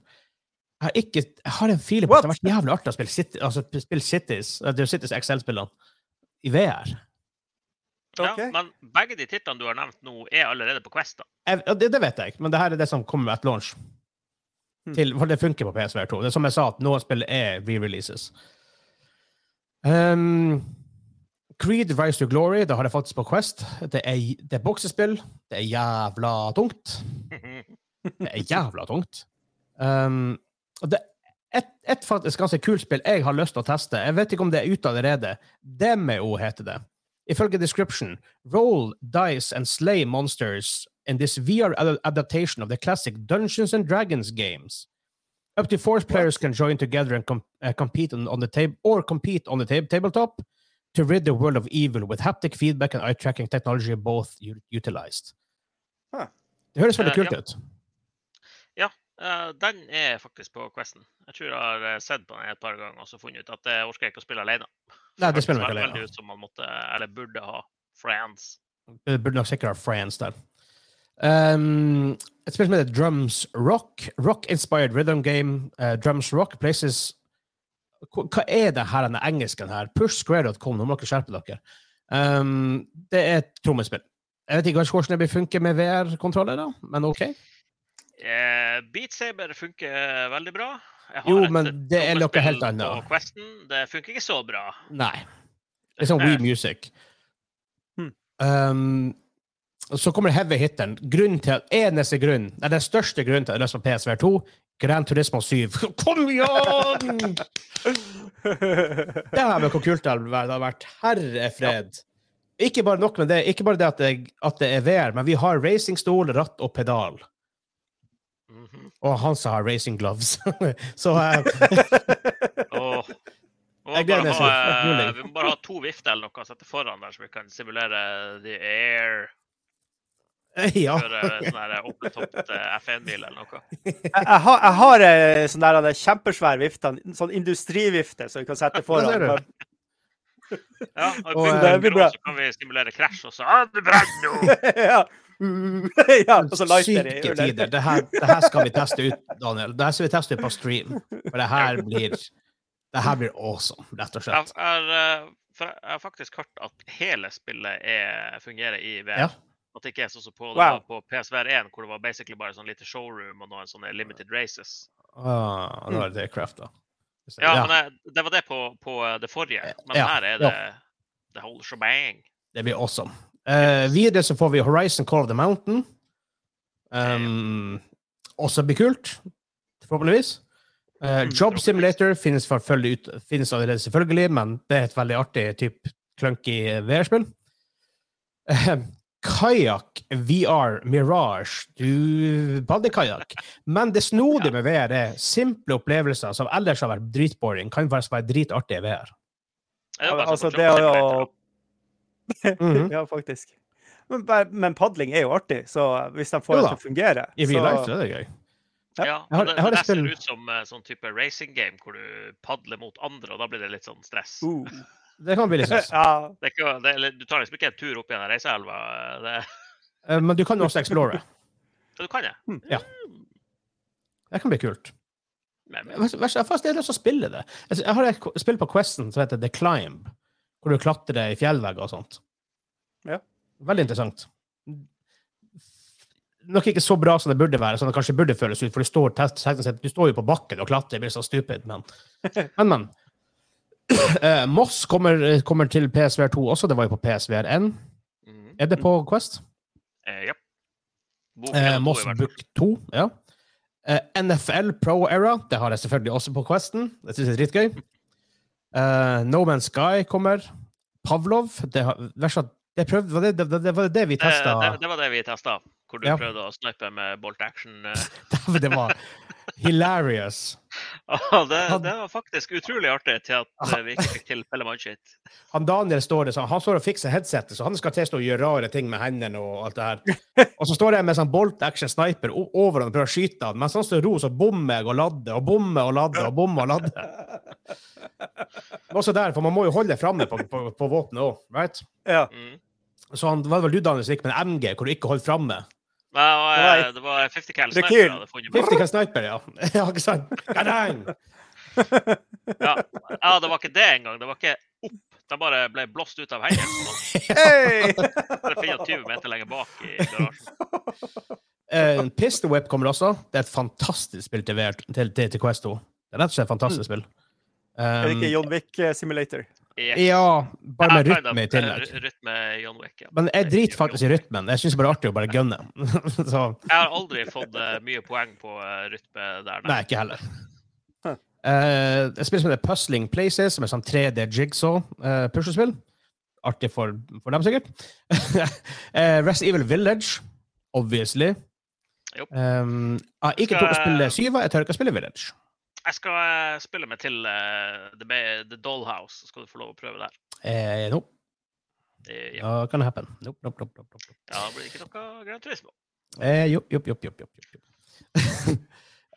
Jeg har, ikke, jeg har en feeling på at det har vært jævlig artig å spille, City, altså, spille Cities, eh, det er Cities XL-spillene i VR. Okay. ja, men begge de titlene du har nevnt nå, er allerede på Quest. da. Jeg, det, det vet jeg, men det her er det som kommer etter launch. Hmm. Til, for det funker på PSVR 2. Det er som jeg sa, at noen spill er re-releases. Um, Creed Rise to Glory, det har jeg faktisk på Quest. Det er, det er boksespill. Det er jævla tungt. Det er jævla tungt. Um, og det et, et faktisk ganske kult spill jeg har lyst til å teste. Jeg vet ikke om det er ute allerede. Demeo heter det. Ifølge description, roll, dice and slay monsters in this VR ad- adaptation of the classic Dungeons and Dragons games. Up to four players can join together and com uh, compete on, on the table or compete on the tab tabletop to rid the world of evil with haptic feedback and eye tracking technology both u- utilized. Huh. Det høres veldig Eh, kult ja. ut. Eh, den er faktisk på Questen. Jeg tror jeg har eh, sett på den et par ganger og så funnet ut at det orker jeg ikke å spille alene. Nei, det Hørtes spiller vi ikke veldig- alene. veldig ut som man måtte, eller burde ha friends. Det burde nok sikkert ha Friends der. Um, et spill som heter Drums Rock. Rock-inspired rhythm game. Uh, Drums Rock places Hva hva er det her, denne engelsken her? Pushsquare.com, nå må dere skjerpe dere. Um, det er et trommespill. Jeg vet ikke hvordan det vil funke med VR-kontroller, da, men OK. Uh, Beat Saber funker eh, veldig bra. Jeg har Jo, et men det er noe helt annet. På Questen. Det funker ikke så bra. Nei. Det er sånn Wii Music. Hmm. Um, så kommer heavy hitteren. Grunnen til at, eneste grunn, nei, den største grunnen til at jeg har lyst på PSVR 2, Grand Turismo 7. Kom igjen! Det her med hvor kult det hadde vært. Det herre fred. Ikke bare nok med det, ikke bare det at det, at det er VR, men vi har racingstol, ratt og pedal. Og han som har racing gloves. så uh, Jeg bare ha, eh, vi må bare ha to vifter eller noe å sette foran der, så vi kan simulere the air. Ja. Kjøre sånn her F1-bil eller noe. Jeg, jeg har, jeg har eh, sånn der en kjempesvær vifte, en sånn industrivifte som vi kan sette foran. Ja, og, eh, det blir bra. så kan vi simulere krasj, også. ah, det brenner nå! ja. ja, og så lighter Syke tider. Det her, det her skal vi teste ut, Daniel. Det her skal vi teste ut på stream. For det her blir det her blir awesome, rett og slett. eh, jeg har faktisk hørt at hele spillet er, fungerer i VR. Ja. At det ikke er sånn som på, det Wow. på PSVR 1, hvor det var basically bare sånn lite showroom og noen sånne limited races. Ah, da er det Craft, da. Ja, men det, det var det på, på eh, det forrige. Men Ja, her er det the whole shebang. Det blir awesome. Uh, videre så får vi Horizon Call of the Mountain. Um, også blir kult, forhåpentligvis. Uh, Job Simulator finnes, ut, finnes allerede, selvfølgelig, men det er et veldig artig typ clunky VR-spill. Uh, Kajakk VR Mirage. Du bader kajakk. Men det snodige med VR er simple opplevelser som ellers har vært dritboring, kan faktisk være dritartige i VR. Altså, det er simulator? Mhm. Ja, faktisk. Men, men padling er jo artig, så hvis de får det til å fungere I real life så er det gøy. Ja, men det, det ser ut som eh, sånn type racing game hvor du padler mot andre, og da blir det litt sånn stress. uh. Det kan bli litt stress. Ja. Det er ikke, det, er- du tar liksom ikke en tur opp gjennom reiseelva. eh, Det, Eh, Men du kan også explore. så du kan jeg. Det kan bli kult. Men, men, Jeg har faktisk lyst til å spille det. Altså, Jeg har et spill på Questen som heter The Climb, hvor du klatrer i fjellvegger og sånt. Ja. Veldig interessant. Nok ikke så bra som det burde være, som det kanskje burde føles ut, for du står, test- du står jo på bakken og klatrer, det blir så stupid, men Men, men. Eh, Moss kommer, kommer til PSVR 2 også, det var jo på PSVR 1. Mm. Er det på Quest? Eh, ja. To Moss. Book 2, ja. Uh, NFL Pro Era, det har jeg selvfølgelig også på Questen. Det synes jeg er dritgøy. Uh, no Man's Sky kommer. Pavlov, det, har, det, prøvde, var det, det, det, var det vi testa. det, var det vi testa, hvor du Ja. prøvde å snipe med bolt action. det var hilarious. Ja, det, Han- det var faktisk utrolig artig til at eh, vi ikke fikk til Pellemann-shit. Han Daniel står det sånn, han står og fikser headsetet, så han skal til å gjøre rare ting med hendene og alt det her. Og så står jeg med sånn bolt action sniper over han og prøver å skyte han, mens han står i ro, så bommer jeg og ladder og bommer og ladder og bommer og ladder. Også der, for man må jo holde framme på, på, på våpenet òg, right? ja. Mm. Så han, det var vel du, Daniel, som gikk med en MG, hvor du ikke holdt framme. Nei. eh, det var 50 cal sniper hadde funnet. 50 cal sniper, ja. ja, ikke sant? Ja. ja, det var ikke det engang. Det var ikke opp. De bare ble blåst ut av. Hey! Bare 24 meter lenger bak i garasjen. Uh, Pistol Whip kommer også. Det er et fantastisk spill til, VR, til, til, til Quest 2. Det er rett og slett et fantastisk spill. Er det Um, ikke John Wick eh, Simulator? Yes. ja, bare med rytme i eh, tillegg. Rytme John Wick, ja. Men jeg driter faktisk i rytmen. Jeg syns det bare er artig å bare gunne. Jeg har aldri fått eh, mye poeng på eh, rytme der. nei, ikke heller. Uh, jeg spiller som heter Puzzling Places, som er sånn 3D jigsaw uh, puslespill. Artig for, for dem, sikkert. uh, Rest Evil Village, obviously. Jo. Um, jeg har ikke tort å spille Syva, jeg tør ikke å spille Village. Jeg skal eh, spille meg til uh, The, The Dollhouse, så skal du få lov å prøve der. Eh, no. Det, ja. Kan happen. Nope, nope, nope, nope, nope. ja, det blir ikke noe grønt Turismo. Eh, jo, jo, jo, jo, jo, jopp.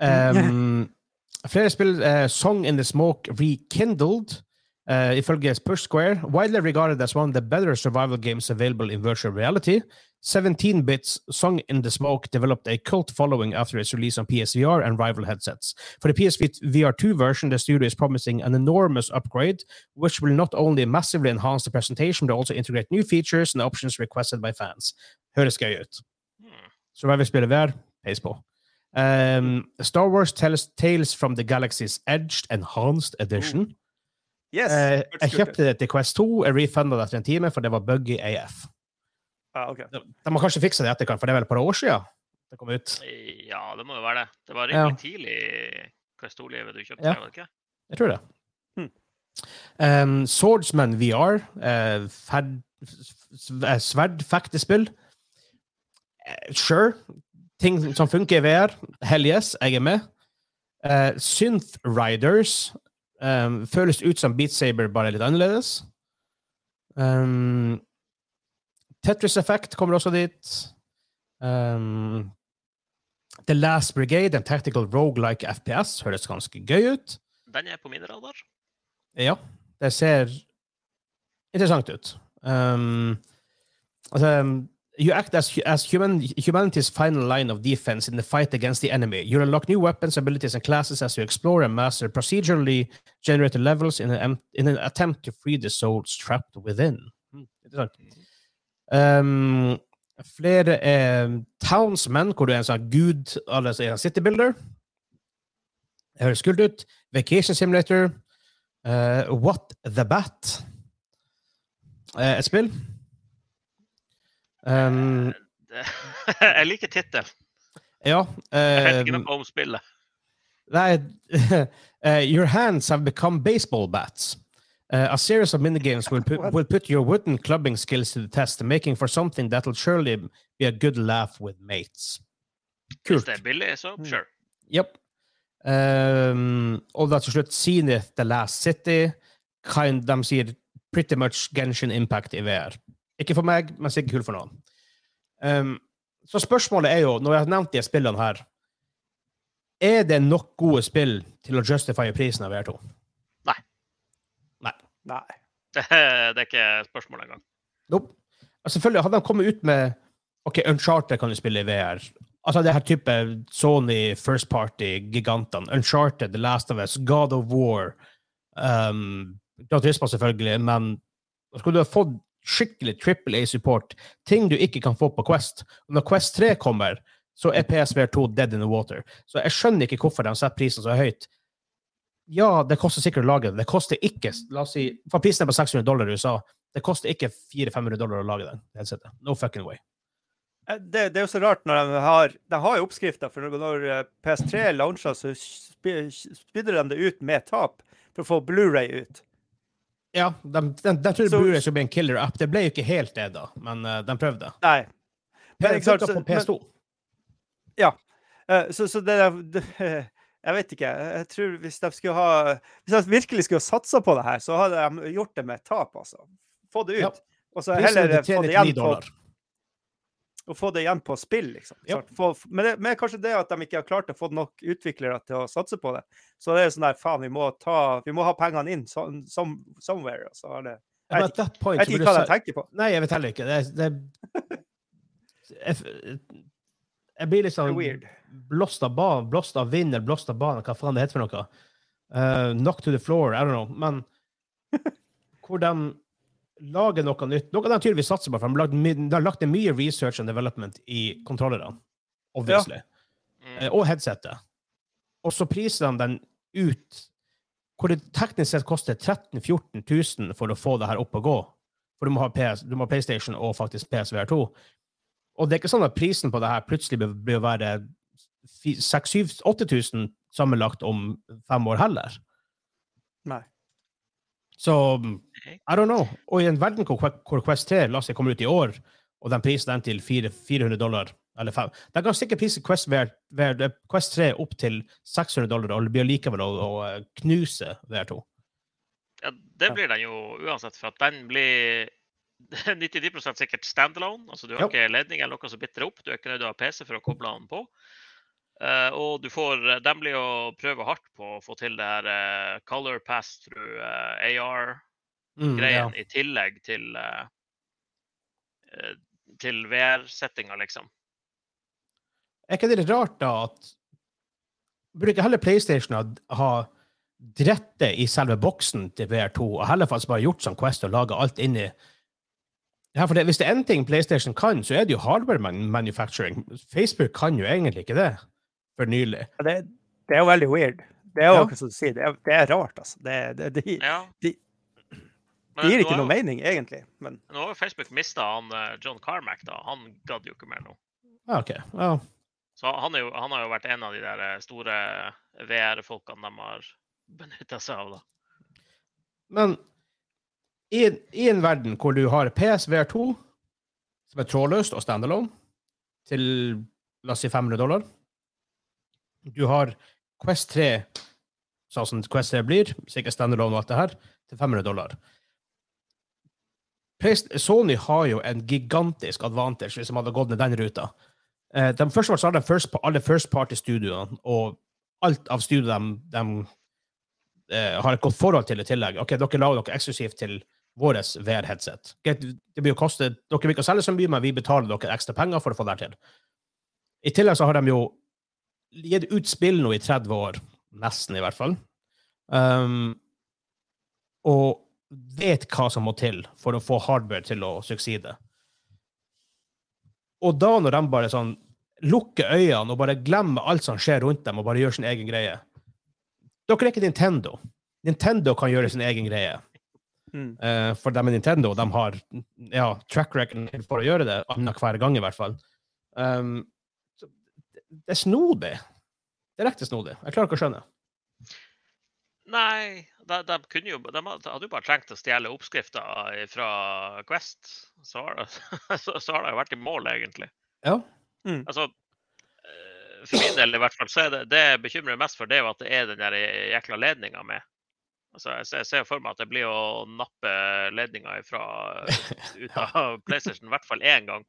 um, flere spill uh, Song in the Smoke Rekindled. Uh, ifølge Push Square, widely regarded as one of the better survival games available in virtual reality. 17-bits Song in the Smoke developed a cult following after its release on PSVR and rival headsets. For the PSVR 2 version, the studio is promising an enormous upgrade, which will not only massively enhance the presentation, but also integrate new features and options requested by fans. Høres gøy ut. Hmm. Survival-spillet VR, peis på. Um, Star Wars Tales, Tales from the Galaxy's Edged Enhanced Edition. Yes! uh, jeg kjøpte det til Quest 2, jeg refunda det etter en time, for det var buggy AF. Ja, okay. De, de må kanskje fikse det i etterkant, for det er vel et par år siden det kom ut. Ja, det må jo være det. Det var Ja. tidlig hva Quest-livet du kjøpte, Ja. var det ikke? Jeg tror det. Hmm. Um, Swordsman VR, uh, ferd, s- s- sverdfektespill. Uh, Sure. Ting som funker i VR. Hell yes, jeg er med. Uh, Synth Riders um, føles ut som Beat Saber, bare litt annerledes. Um, Tetris Effect kommer også dit. Um, The Last Brigade, en tactical roguelike FPS, høres ganske gøy ut. Den er på min radar. Ja, det ser interessant ut. Um, altså, you act as, as human, humanity's final line of defense in the fight against the enemy. You unlock new weapons, abilities, and classes as you explore and master procedurally generated levels in an, in an attempt to free the souls trapped within. Hmm, Interessant. Um, flere er Townsmen, hvor du er en sånn gud, altså en city builder. Det høres kult ut. Vacation Simulator. Uh, What the Bat. Uh, et spill. Um, jeg liker tittelen. ja. Jeg vet ikke Um, noe om spillet. Nei, uh, your hands have become baseball bats. Uh, a series of minigames will put, will put your wooden clubbing skills to the test, making for something that'll surely be a good laugh with mates. Kult. Hvis det er billig, så Mm. sure. Yep. Um, og da til slutt Zenith The Last City. Kind, de sier pretty much Genshin Impact i VR. Ikke for meg, men sikkert kult for noen. Um, så spørsmålet er jo, når jeg har nevnt de spillene her Er det nok gode spill til å justify prisen av VR2? Nei. Det, det er ikke spørsmål engang. Nope. Altså, selvfølgelig, hadde de kommet ut med OK, Uncharted kan du spille i VR. Altså det her type Sony First Party-gigantene. Uncharted, The Last of Us, God of War um, Gran Turismo, selvfølgelig, men skulle du ha fått skikkelig Triple A-support, ting du ikke kan få på Quest Og når Quest 3 kommer, så er PSVR 2 dead in the water. Så jeg skjønner ikke hvorfor de setter prisen så høyt. Ja, det koster sikkert å lage den. Det koster ikke la oss si, For prisen er på 600 dollar i USA. Det koster ikke 400-500 dollar å lage den. headsetet. No fucking way. Eh, Det, det er jo så rart når de har De har jo oppskrifta, for når- eh, PS3 launcha, så spydde de det ut med tap for å få Blu-ray ut. Ja, de, de, de trodde so, Blu-ray skulle bli en killer-app. Det ble jo ikke helt det, da, men eh, de prøvde. Nei. Men, Men, ikke sant, på så- PS2. Eh, Så, så det, det Jeg vet ikke. Jeg tror hvis de skulle ha Hvis de virkelig skulle ha satsa på det her, så hadde de gjort det med tap, altså. Få det ut. Ja. Og så heller er få det igjen på, og få det igjen på spill, liksom. Ja. Få, men, det, men kanskje det at de ikke har klart å få nok utviklere til å satse på det. Så det er sånn der, faen, vi må, ta, vi må ha pengene inn som, som, somewhere. Og så har det Jeg vet ikke hva de tenker på. Nei, jeg vet heller ikke. Det, det, jeg, blir er blåst av banen, blåst av vind eller blåst av banen, hva faen det heter for noe. Uh, knock to the floor, I don't know. Men hvor de lager noe nytt Noe de tydeligvis satser på, for de har lagt, de har lagt ned mye research and development i kontrollerne, obviously, Mm. uh, og headsetet. Og så priser de den ut hvor det teknisk sett koster 13 000-14 000 for å få det her opp og gå. For du må ha, PS, du må ha PlayStation og faktisk PSVR 2. Og det er ikke sånn at prisen på det her plutselig blir- å være 6000-8000 sammenlagt om fem år heller. Nei. Så I don't know. Og i en verden hvor, Quest 3 la oss si, kommer ut i år, og den priser den til 400 400 dollar eller 5 De kan sikkert prise Quest, VR, Quest 3 opp til 600 dollar, og det blir likevel å, å knuse VR2. Ja, det blir den jo uansett, for at den blir 99% sikkert standalone. Altså du har Ja. ikke ledning eller noe som bitter opp. Du er ikke nødt til å ha PC for å koble den på. Uh, og du får De blir jo prøve hardt på å få til det her uh, color pass through uh, AR-greien Mm, ja. i tillegg til eh, eh, til VR-settinga, liksom. Er ikke det rart, da, at ikke heller PlayStation å ha dritt det i selve boksen til VR2, og heller faktisk bare gjort som Quest og laga alt inni ja, for det, Hvis det er én ting PlayStation kan, så er det jo hardware manufacturing. Facebook kan jo egentlig ikke det, for nylig. Ja, Det, det er jo veldig weird. Det er jo Ja. akkurat som du sier, det er, det er rart, altså. Det, det, det, Ja. de- det gir ikke noe jo- mening, egentlig. Men Nå har jo Facebook mista han eh, John Carmack, da. Han gadd jo ikke mer nå. Ja, OK. Ja. Så han, er jo, han har jo vært en av de der eh, store VR-folkene de har benytta seg av. da. Men i, en verden hvor du har PSVR2, som er trådløst og standalone, til la oss si 500 dollar Du har Quest 3, sånn som Quest 3 blir, sikkert standalone og alt det her, til 500 dollar. Sony har jo en gigantisk advantage hvis de hadde gått ned den ruta. Eh, de første var de first, alle First Party-studioene, og alt av studio de, de eh, har et godt forhold til i tillegg. Ok, Dere lager noe eksklusivt til vårt VR-headset. Det blir å koste, Dere vil ikke selge så mye, men vi betaler dere ekstra penger for å få det til. I tillegg så har de jo gitt ut spill nå i 30 år, nesten i hvert fall, um, og vet hva som må til for å få hardware til å sukside. Og da når de bare sånn lukker øynene og bare glemmer alt som skjer rundt dem, og bare gjør sin egen greie Dere er ikke Nintendo. Nintendo kan gjøre sin egen greie. Mm. Uh, for de er Nintendo, de har ja, track record for å gjøre det annenhver gang, i hvert fall. Um, så det, det er snodig. Direkte snodig. Jeg klarer ikke å skjønne. Nei, de, de, kunne jo, de hadde jo bare trengt å stjele oppskrifta fra Quest. Så har, det, så, så har det jo vært i mål, egentlig. Ja. Altså, eh, for min del i hvert fall, så er det det jeg bekymrer mest for, det er jo at det er den der jækla ledninga med. Altså, jeg ser- jeg ser for meg at det blir å nappe ledninga fra ut av PlayStation i hvert fall én gang.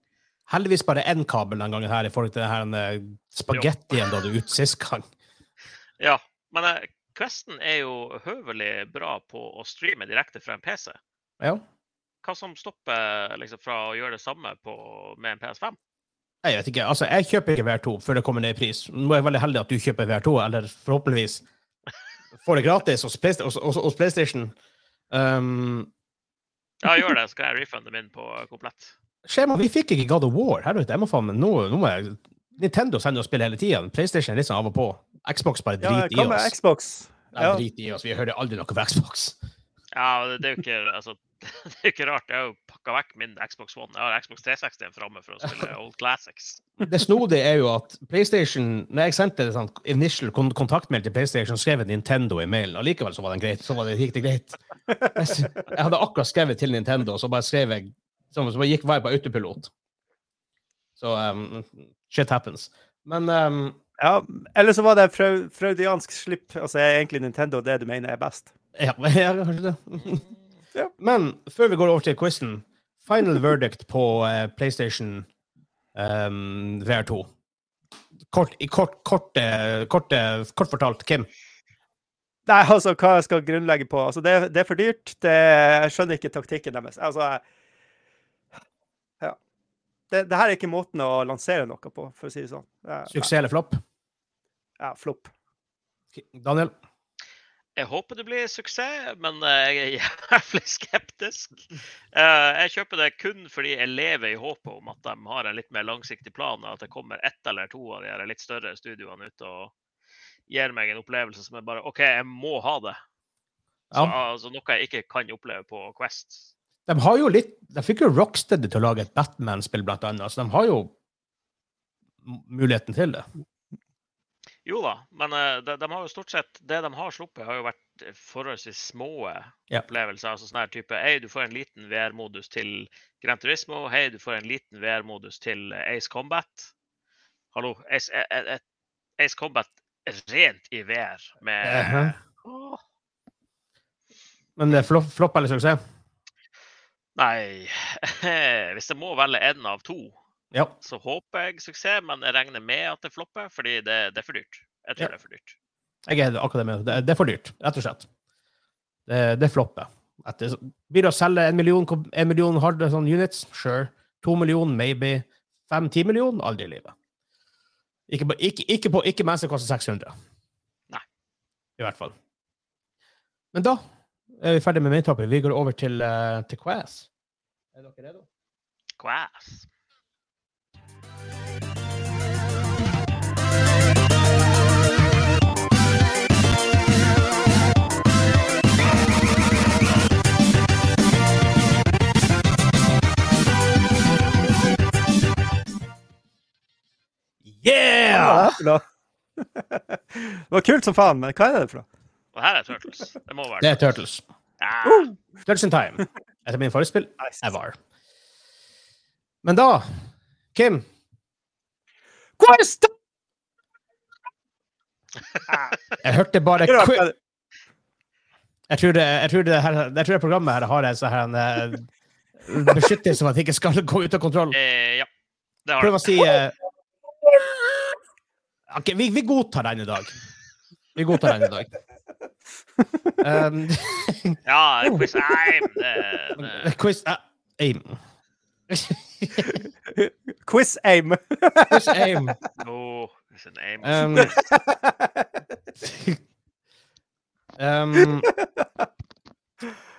Heldigvis bare én kabel den gangen her, i forhold til den eh, spagettien du ut sist gang. Ja, men eh, Questen er jo høvelig bra på å streame direkte fra en PC. Ja. Hva som stopper liksom, fra å gjøre det samme på, med en PS5? Jeg vet ikke. Altså, jeg kjøper ikke VR2 før det kommer ned i pris. Nå er jeg veldig heldig at du kjøper VR2, eller forhåpentligvis får det gratis hos Playsta- hos- hos- hos PlayStation. Um, Ja, gjør det, så skal jeg refunde min på komplett. Skjema, vi fikk ikke God of War. Helvete, jeg må faen men nå, nå må jeg Nintendo sender oss spill hele tida. PlayStation er litt sånn av og på. Xbox bare Ja, driter hva i med oss. Xbox? Ja. Ja. Drit i oss. Vi hører aldri noe fra Xbox. Ja, det, det er jo ikke altså, det er jo ikke rart. Jeg har jo pakka vekk min Xbox One. Jeg har Xbox 360 framme for å spille Old Classics. Det snodige er jo at PlayStation Når jeg sendte en sånn initial kontaktmail til PlayStation, skrev jeg Nintendo i mailen. Og likevel så var den greit. Så var det, gikk det greit. Jeg jeg hadde akkurat skrevet til Nintendo, så bare skrev jeg Så så bare gikk var jeg på autopilot. Så um, shit happens. Men um, Ja, eller så var det fraudiansk slipp. Altså er egentlig Nintendo det du mener er best. Ja, ja kanskje det. Ja. Men før vi går over til quizen, final verdict på eh, PlayStation um, VR2. Kort, i kort, kort, eh, kort, eh, kort fortalt, Kim. Nei, altså, hva jeg skal grunnlegge på? Altså, det, det er for dyrt. Det, jeg skjønner ikke taktikken deres. Altså, ja. Det, det her er ikke måten å lansere noe på, for å si det sånn. Suksess eller flopp? Ja, flopp. Daniel? Jeg håper det blir suksess, men eh, jeg er jævlig skeptisk. Eh, Jeg kjøper det kun fordi jeg lever i håpet om at de har en litt mer langsiktig plan, og at det kommer ett eller to av de litt større studioene ut og gir meg en opplevelse som er bare OK, jeg må ha det. Så, Ja. altså, noe jeg ikke kan oppleve på Quest. De har jo litt De fikk jo Rocksteady til å lage et Batman-spill, blant annet. Så de har jo muligheten til det. Jo da, men eh, de, de har jo stort sett Det de har sluppet, har jo vært forholdsvis små Ja. opplevelser. altså sånn her type, Hei, du får en liten VR-modus til Gran Turismo. Hei, du får en liten VR-modus til eh, Ace Combat. Hallo, Ace, eh, eh, eh, Ace Combat rent i VR med Ehe. Åh, Men det er flopp, flopp eller suksess? Nei, hvis jeg må velge én av to, Ja. så håper jeg suksess, men jeg regner med at det flopper, fordi det, det er for dyrt. Jeg tror Ja. det er for dyrt. Jeg er akkurat med. Det, det er for dyrt, rett og slett. Det, det flopper. Etter, blir det å selge en million, en million hard sånn units? Sure. To millioner, maybe. Fem-ti millioner? Aldri i livet. Ikke, på- ikke, ikke, på, ikke mens det koster 600. Nei. I hvert fall. Men da er vi ferdig med main. Vi går over til, uh, til Quaz. Er dere redo? Quass. Yeah! det? Det var kult som faen, men hva er det for noe? Og her er Turtles. Det må være Det er Turtles. Ja. Turtles in time. Etter min Nice. ever. Men da, Kim Quiz! Jeg hørte bare Jeg tror det, jeg tror det, her, jeg tror det programmet her har en sånn her en, eh, beskyttelse om at det ikke skal gå ut av kontroll. Eh, ja. Det har Prøv det. å si eh, OK, vi, vi godtar den i dag. Vi godtar den i dag. Um, Ja, quiz aim. Det, det. quiz uh, aim. Quiz aim. Quiz aim. Oh, it's an aim. Um, um,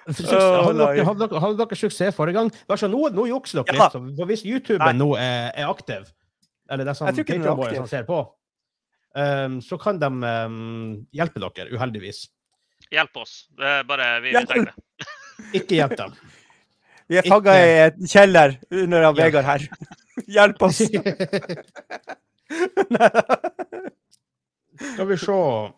hadde, dere, hadde, dere, hadde dere suksess forrige gang? Vær så, nå, nå jukser dere Ja. litt. så- For hvis YouTuben nå er, er aktiv, eller det er sånn er som ser på, um, så kan de um, hjelpe dere, uheldigvis. Hjelp oss. Det er bare vi, vi trenger det. Ikke hjelp dem. Vi er fanga i en kjeller under han Ja. Vegard her. Hjelp oss. Skal vi se uh,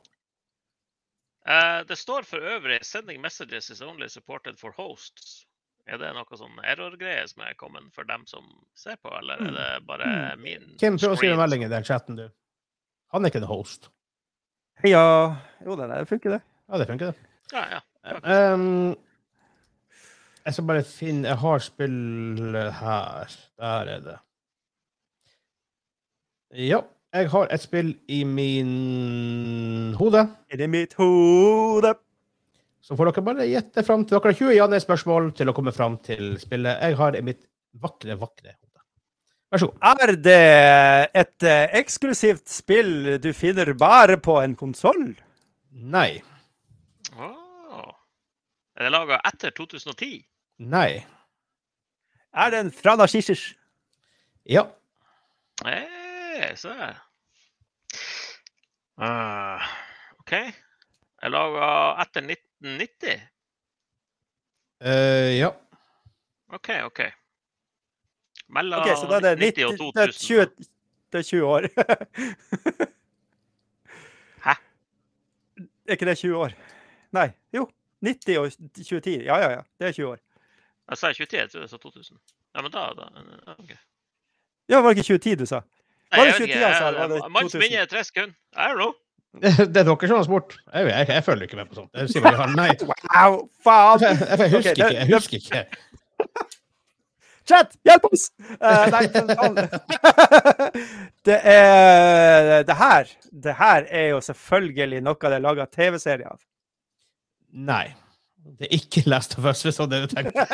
det står for øvrig 'Sending messages is only supported for hosts'. Er det noe sånn error-greie som er kommet for dem som ser på, eller er det bare min Kim, prøv å skrive en melding i den chatten, du. Han er ikke en host. Ja Jo, det funker, det. Ja, det funker, det. Ja, ja. Um, jeg skal bare finne Jeg har spill her. Der er det. Ja, jeg har et spill i min hode. Er det mitt hode? Så får dere bare gjette fram til Dere har 20 ja-nei-spørsmål til å komme fram til spillet. Jeg har i mitt vakre, vakre hode. Vær så god. Er det et eh, eksklusivt spill du finner bare på en konsoll? Nei. Oh. Er det laga etter 2010? Nei. Er det en fra Narsissus? Ja. Hey, se der. Ah, OK. Jeg laga etter 1990? Uh, ja. OK, OK. Mellom okay, så da er det 90 og 2000. det er 20, det er 20 år. Hæ? Er ikke det 20 år? Nei. Jo. 90 og 2010. Ja, ja, ja. Det er 20 år. Jeg sa 2010, jeg trodde jeg sa 2000. Ja, men da, da OK. Ja, var det ikke 2010 du sa? Nei, Var det 2010 jeg sa, Manns minne er tre sekunder. I don't know. Det er dere som har spurt. Jeg, jeg, jeg følger ikke med på sånt. Jeg sier bare nei. Wow, faen! Jeg, jeg, jeg husker okay, det- ikke. Jeg husker ikke. Chat, hjelp oss! Uh, nei, det er Det her Det her er jo selvfølgelig noe det er laga TV-serie av. Nei. Det er ikke Last of Us, hvis det var det du tenkte.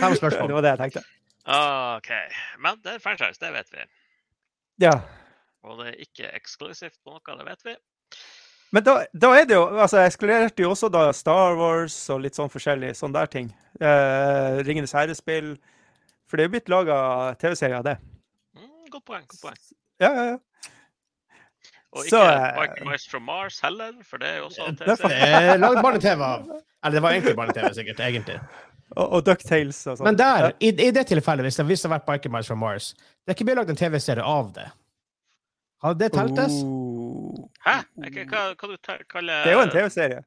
Fem Det var det jeg tenkte. OK. Men det er franchise, det vet vi. Ja. Og det er ikke eksklusivt på noe, det vet vi. Men da, da er det jo altså Jeg eskalerte jo også da Star Wars og litt sånn forskjellig sånn der ting. Eh, Ringenes herrespill. For det er jo blitt laga TV-serie av det. Mm, godt poeng. godt poeng. Ja, ja, ja. Og Så, ikke eh, Biker Mice from Mars heller, for det er jo også Det er Det er Lagd barne-TV av Eller det var egentlig barne-TV, sikkert. egentlig. Og, og Ducktales og sånn. Men der, i, i det tilfellet, hvis det, hadde har vært Biker Mice from Mars Det er ikke blitt lagd en TV-serie av det. Hadde det teltes? Oh. Hæ? Ikke, hva, hva du kaller Det er jo en TV-serie.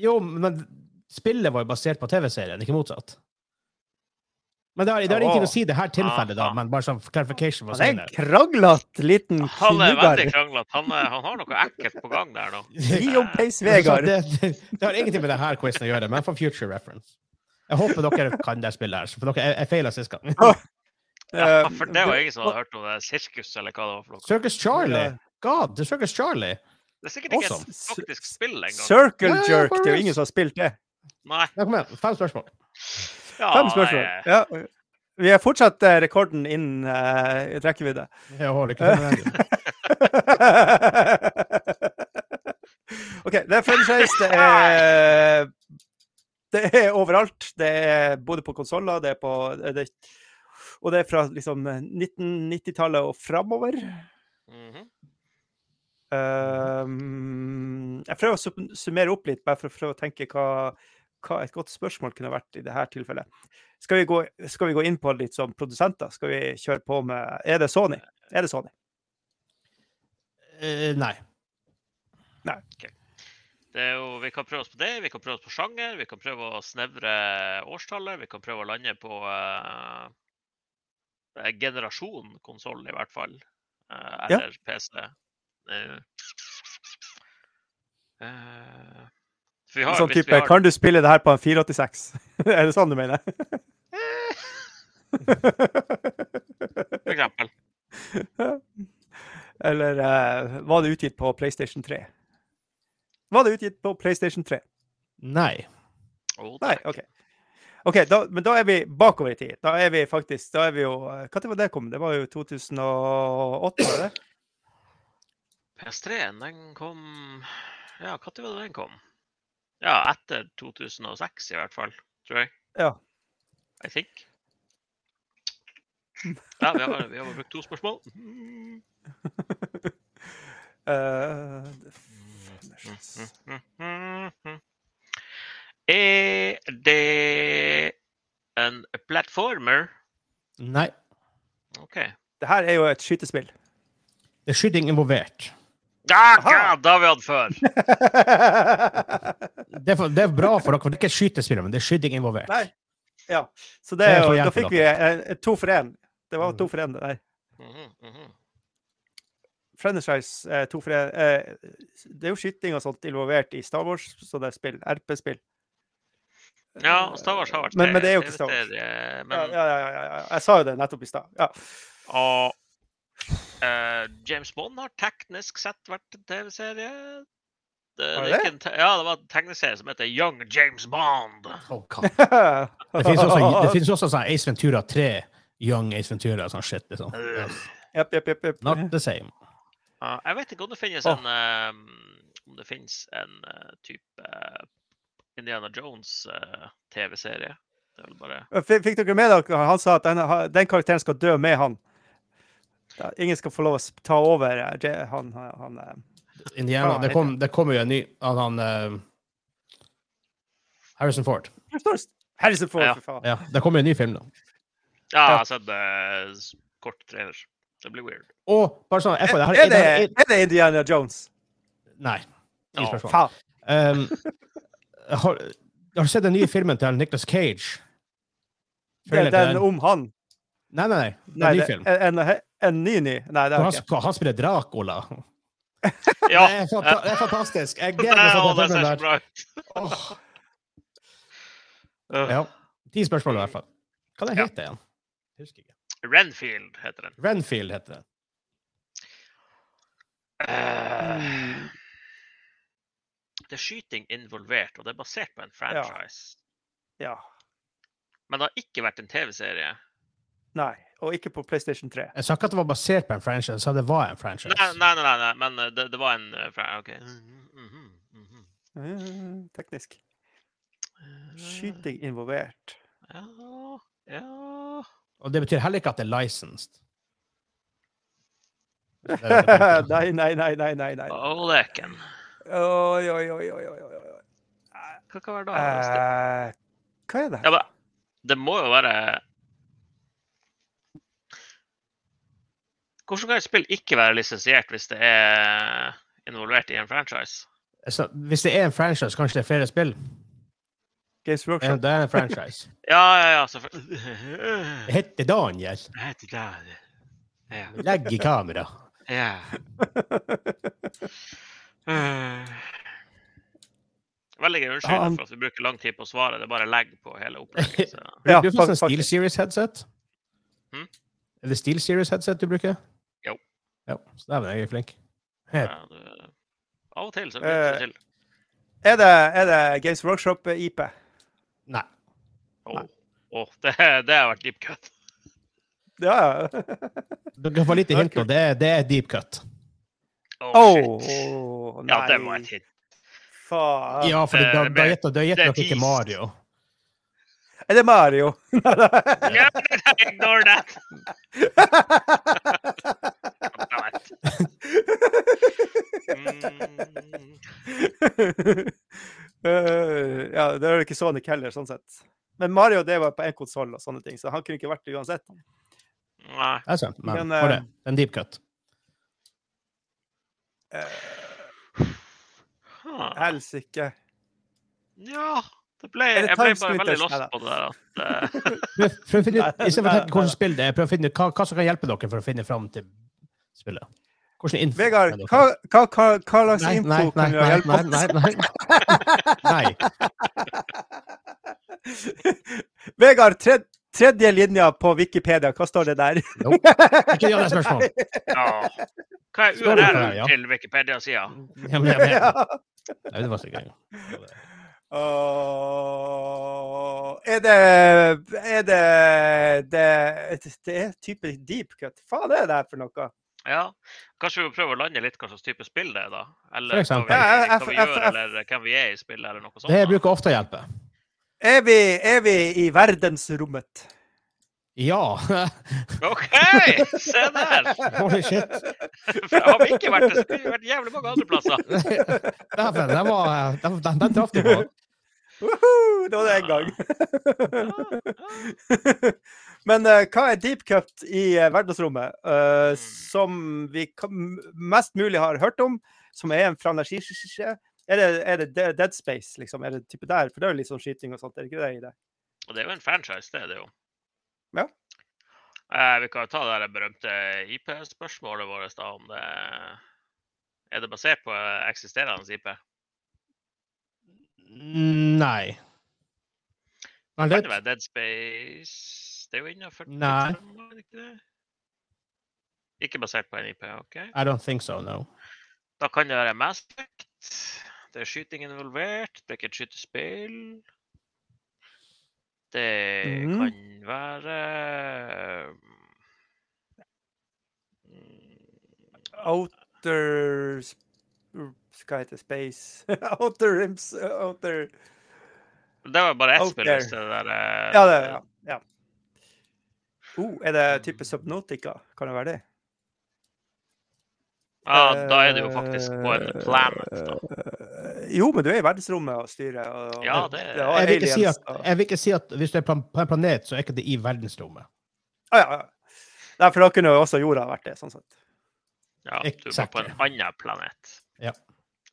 Jo, men spillet var jo basert på TV-serien, ikke motsatt. Men det har, det har ingenting å si i det her tilfellet, da, men bare sånn clarification Han er en kranglete liten Han er veldig kranglete. Han, er- han har noe ekkelt på gang der nå. Gi om Pace Vegard. Det, det, det har ingenting med denne quizen å gjøre, men for future reference. Jeg håper dere kan det spillet her, for dere, jeg, jeg feila sist gang. Ja, Eh, for det var ingen som hadde hørt om det sirkus, eller hva det var for noe. Circus Charlie. God, det er Circus Charlie. Det er sikkert ikke Awesome. et faktisk spill engang. Circle jerk. Det er jo ingen som har spilt det. Nei. Ja, kom igjen. Fem spørsmål. Ja, Fem spørsmål. Ja. Vi har fortsatt eh, rekorden innen uh, rekkevidde. Jeg holder ikke til med den. OK, det er franchise. Det er Det er overalt. Det er både på konsoller, det er på det, Og det er fra liksom 1990-tallet og framover. Mhm. Um, jeg prøver å summere opp litt, bare for å prøve å tenke hva, hva et godt spørsmål kunne vært i dette tilfellet. Skal vi, gå, skal vi gå inn på litt som produsenter? Skal vi kjøre på med Er det Sony? Er det Sony? Eh, nei. Det er jo, vi kan prøve oss på det, vi kan prøve oss på sjanger, vi kan prøve å snevre årstallet. Vi kan prøve å lande på uh, generasjon konsoll, i hvert fall. Uh, Ja. eller PC. Uh, uh, har, Sånn type har- Kan du spille det her på en 486? er det sånn du mener? For eksempel. Eller uh, var det utgitt på PlayStation 3? Var det utgitt på PlayStation 3? Nei. Oh, Nei. OK. Ok, da, Men da er vi bakover i tid. Da er vi faktisk da er vi jo, Når var det kom? Det var jo 2008? var det? PS3-en, den kom Ja, når var det den kom? Ja, etter 2006 i hvert fall, tror jeg. Ja. I think. Ja, vi har, vi har brukt to spørsmål. uh, Er det en platformer? Nei. OK. det her er jo et skytespill. Det er skyting involvert. Ja, Aha. ja, da har vi hatt før. Det er, for, det er bra for dere, for det er ikke skytespillet skytespill, men det er skyting involvert. Nei. Ja. Så det Det er jo, da fikk vi eh, eh, to for én. Det var to for én. der. Mm -hmm. Franchise eh, to for én. Eh, det er jo skyting og sånt involvert i Star Wars, så det er spill. RP-spill. Ja, Star Wars har vært Men, men det er jo ikke Star Wars. Ja, Men ja, ja, ja, ja. Jeg sa jo det nettopp i stad. Ja. Og eh, James Bond har teknisk sett vært en TV-serie. Det, det te ja, det var en tegneserie som heter Young James Bond. Oh, Det finnes også, også sånn Ace Ventura 3, Young Ace Ventura og sånn shit. Liksom. Yes. Yep, yep, jepp. Not the same. Uh, jeg vet ikke om det finnes oh. en um, Om det finnes en uh, type Indiana Jones-TV-serie. er bare Fikk dere med dere han sa at den, den karakteren skal dø med han? Ja, ingen skal få lov å ta over eh, han, han, han eh. Indiana, det, kom, det kommer jo en ny av han uh, Harrison Ford. Harrison Ford, Ja. for faen. Ja, det kommer jo en ny film, da. Ja, jeg har sett uh, kort trailer. Det blir weird. Og bare sånn er, det Er det, er det Indiana Jones? Nei. Spørsmål. Faen. Um, har, har du sett den nye filmen til Nicholas Cage? Det er den om han. Nei, nei, nei. Det er en ny film. en, en, en ny ny? Nei, det er han, ikke. han spiller Dracula. Ja, Det, er fanta det er fantastisk. Jeg gleder meg til det den ser så filmen der. bra ut. Øh, ja. Ti spørsmål i hvert fall. Hva den Ja. heter den? Jeg husker ikke. Renfield heter den. Renfield heter den. Eh, Mm. det er skyting involvert, og det er basert på en franchise. Ja. Men det har ikke vært en TV-serie. Nei. Og ikke på PlayStation 3. Jeg sa ikke at det var basert på en franchise, jeg sa det var en franchise. Nei, nei, nei, nei, men eh, det, det var en eh, fra- OK. Mhm, mhm, mhm. Mm, teknisk. Eh, Skyting involvert. Ja, ja Og det betyr heller ikke at det er licensed. Nei, nei, nei, nei, nei. nei. Å, leken. Oi, oi, oi, oi, oi. Hva kan være da? Eh, hva er det? Ja, men det må jo være Hvordan kan et spill ikke være lisensiert hvis det er involvert i en franchise? Så, hvis det er en franchise, kanskje det er flere spill? Games Ja, Workshop? Det er en franchise. Ja, ja, ja, selvfølgelig. Det heter Daniel. Det heter Daniel. Ja. Legg i kamera. ja. Veldig gøy. Unnskyld for at vi bruker lang tid på å svare. Det er bare legg på hele opplegget. Så. Ja, du får fått en fak- Steel Series headset? Hmm? Er det Steel Series headset du bruker? Ja, så dæven, jeg er flink. Her. Ja, det, av og til så blir det Eh, til. Er det, er det Games Workshop-IP? Nei. Å, oh. oh, det, det har vært deep cut. Ja, ja. kan få litt hint nå. Det, det er deep cut. Oh, Åh, shit. nei. Ja, det var et hint. Faen. Ja, for da, det- gjetter gjetter er dere ikke. Mario. Er det Mario? Ja, ignore that! Mm, Eh, ja, det er ikke Sonic heller, sånn sett. Men Mario det var på én konsoll og sånne ting, så han kunne ikke vært det uansett. nei. Er men Men, for eh, det. En deep cut. Uh, Helsike. ja. Det ble, det jeg ble bare veldig lost på det der at uh... Prøv, prøv å tenke hvilket spill det er, prøv å finne ut hva, hva som kan hjelpe dere for å finne fram til spillet. Hvordan Vegard, er hva, hva, hva, hva slags Nei, info nei, nei, kan du hjelpe oss? nei, nei. nei. Vegard, tre, tredje linja på Wikipedia, hva står det der? Ikke gjør det spørsmålet. ja. Hva er det URL der, ja? til Wikipedia-sida? Ja, men, ja, men, Nei, det var sikkert. Åh, er det Er det det, det er type deep cut? Hva er det der for noe? Ja. Kanskje vi prøver prøve å lande litt hva slags type spill det er, da? Eller hva vi. Ja, hva vi gjør, eller hvem vi er i spillet, eller noe sånt. Det bruker ofte å hjelpe. Er vi, er vi i verdensrommet? Ja. OK! Se der! Holy shit. Har vi ikke vært det, skulle vi vært jævlig mange andre plasser. Dæven, den var Den, den, den traff du på. Woohoo, det var det en gang. Men uh, hva er deep cut i uh, verdensrommet, eh, som vi kan, mest mulig har hørt om, som er en franchise? Er det, er det Dead Space, liksom? Er det type der? For det er jo litt sånn skyting og sånt, er det ikke det i det? Og det er jo en franchise, det er det jo. Ja. Eh, vi kan jo ta det der berømte IP-spørsmålet vårt, da, om det Er det basert på eksisterende IP? Nei. Men Kan det, det være Dead Space Det er jo innafor Nei. ikke? Ikke basert på NIP, OK? I don't think so, no. Da kan det være Mass Effect. Det er skyting involvert. Det er ikke et skytespill. Det mm. kan være mm, Outer Hva heter? Space? Outer Rims Outer Det var bare ett spill. there. hvis det der eh, Ja, det ja. ja. Oh, er det type Subnotica? Kan det være det? Ja, da er det jo faktisk på en planet, da. Eh, Jo, men du er i verdensrommet og styrer. Og, Ja, det- har Jeg vil, ikke si at, jeg vil ikke si at hvis du er på en- planet, så er ikke det i verdensrommet. Ah, ja, ja. Nei, for da kunne jo også jorda vært det, sånn sett. Ja, du er på en annen planet. Ja.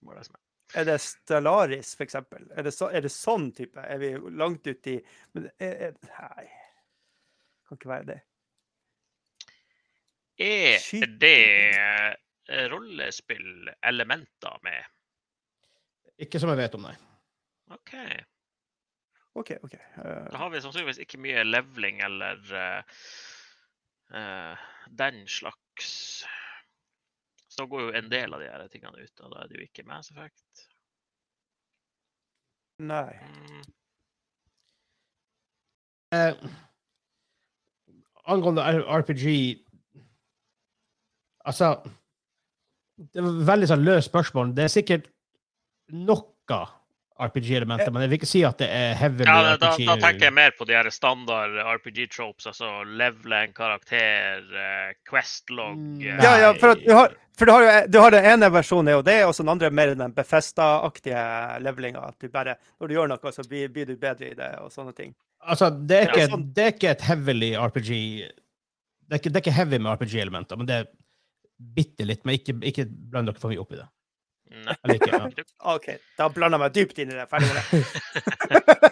Det er. Det Stellaris, for eksempel? Er det, så, er det sånn type? Er vi langt uti i men Nei. Kan ikke være det. Er det eh, rollespillelementer med? Ikke som jeg vet om, nei. OK. OK, OK. Uh, Da har vi sannsynligvis ikke mye leveling eller uh, uh, den slags. Så da går jo en del av de her tingene ut, og da er det jo ikke Mass Effect. nei. Mm. Angående RPG Altså Det var veldig sånn løst spørsmål. Det er sikkert noe RPG-elementer, men jeg vil ikke si at det er heavily Ja, da, RPG. da tenker jeg mer på de her standard RPG-tropes, altså levele en karakter, eh, Quest-log Mm, eh, Ja, ja, for, at du har, for du har jo du har den ene versjonen er jo det, og så den andre er mer den Befesta-aktige levelinga. At du bare, når du gjør noe, så blir, blir du bedre i det, og sånne ting. Altså, det er, ikke, sånn. det er ikke et heavily RPG Det er ikke, det er ikke heavy med RPG-elementer, men det er bitte litt. Men ikke, ikke bland dere for mye opp i det. Nei. Ikke, ja. OK, da blander jeg meg dypt inn i det. Ferdig med det.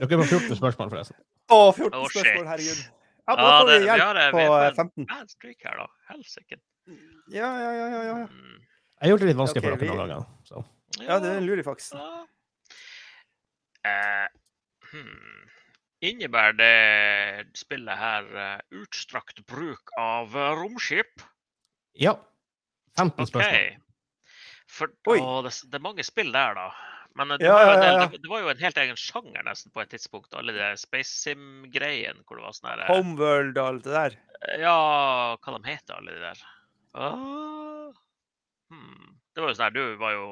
Dere er på 14 spørsmål, forresten. Å, 14 Oh, spørsmål, herregud. Ja, da får det, vi ja, hjelp eh, på vi eh, på en 15. bad streak her, da. Helsike. Ja, ja, ja, ja, ja. Mm. Jeg gjorde det litt vanskelig okay, for dere vi- noen dager. Ja, det er en lurifaks. Ja. Hmm. Innebærer det spillet her uh, utstrakt bruk av uh, romskip? Ja. 15 OK. Okay. For, Oi. å, det, det er mange spill der, da. Men eh, det, Ja, var jo en ja, ja. det, det var jo en helt egen sjanger nesten på et tidspunkt. Alle de Space Sim-greiene hvor det var sånn her Homeworld og alt det der. Ja, hva de heter alle de der? Ah. Hmm. Det var jo sånn her, du var jo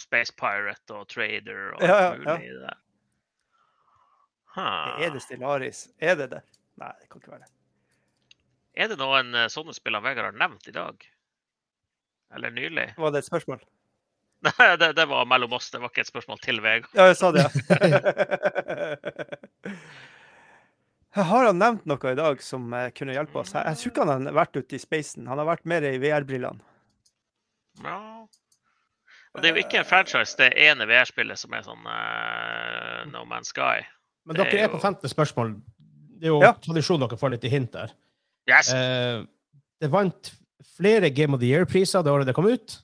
Space Pirate og Trader og alt mulig i det der. Er det Stellaris? Er det det? Nei, det kan ikke være det. Er det noen eh, sånne spill Vegard har nevnt i dag? Eller nylig? Var det et spørsmål? Nei, det, det var mellom oss, det var ikke et spørsmål til Vegard. Ja, jeg sa det, ja. Har han nevnt noe i dag som eh, kunne hjelpe oss? Jeg tror ikke han har vært ute i spacen. Han har vært mer i VR-brillene. Ja. Og det er jo ikke en franchise, det ene VR-spillet som er sånn uh, No Man's Sky. Men dere er dere er på jo- femte spørsmål. Det er jo Ja. tradisjon dere får litt i hint der. Yes! Eh, det vant flere Game of the Year-priser det året det kom ut.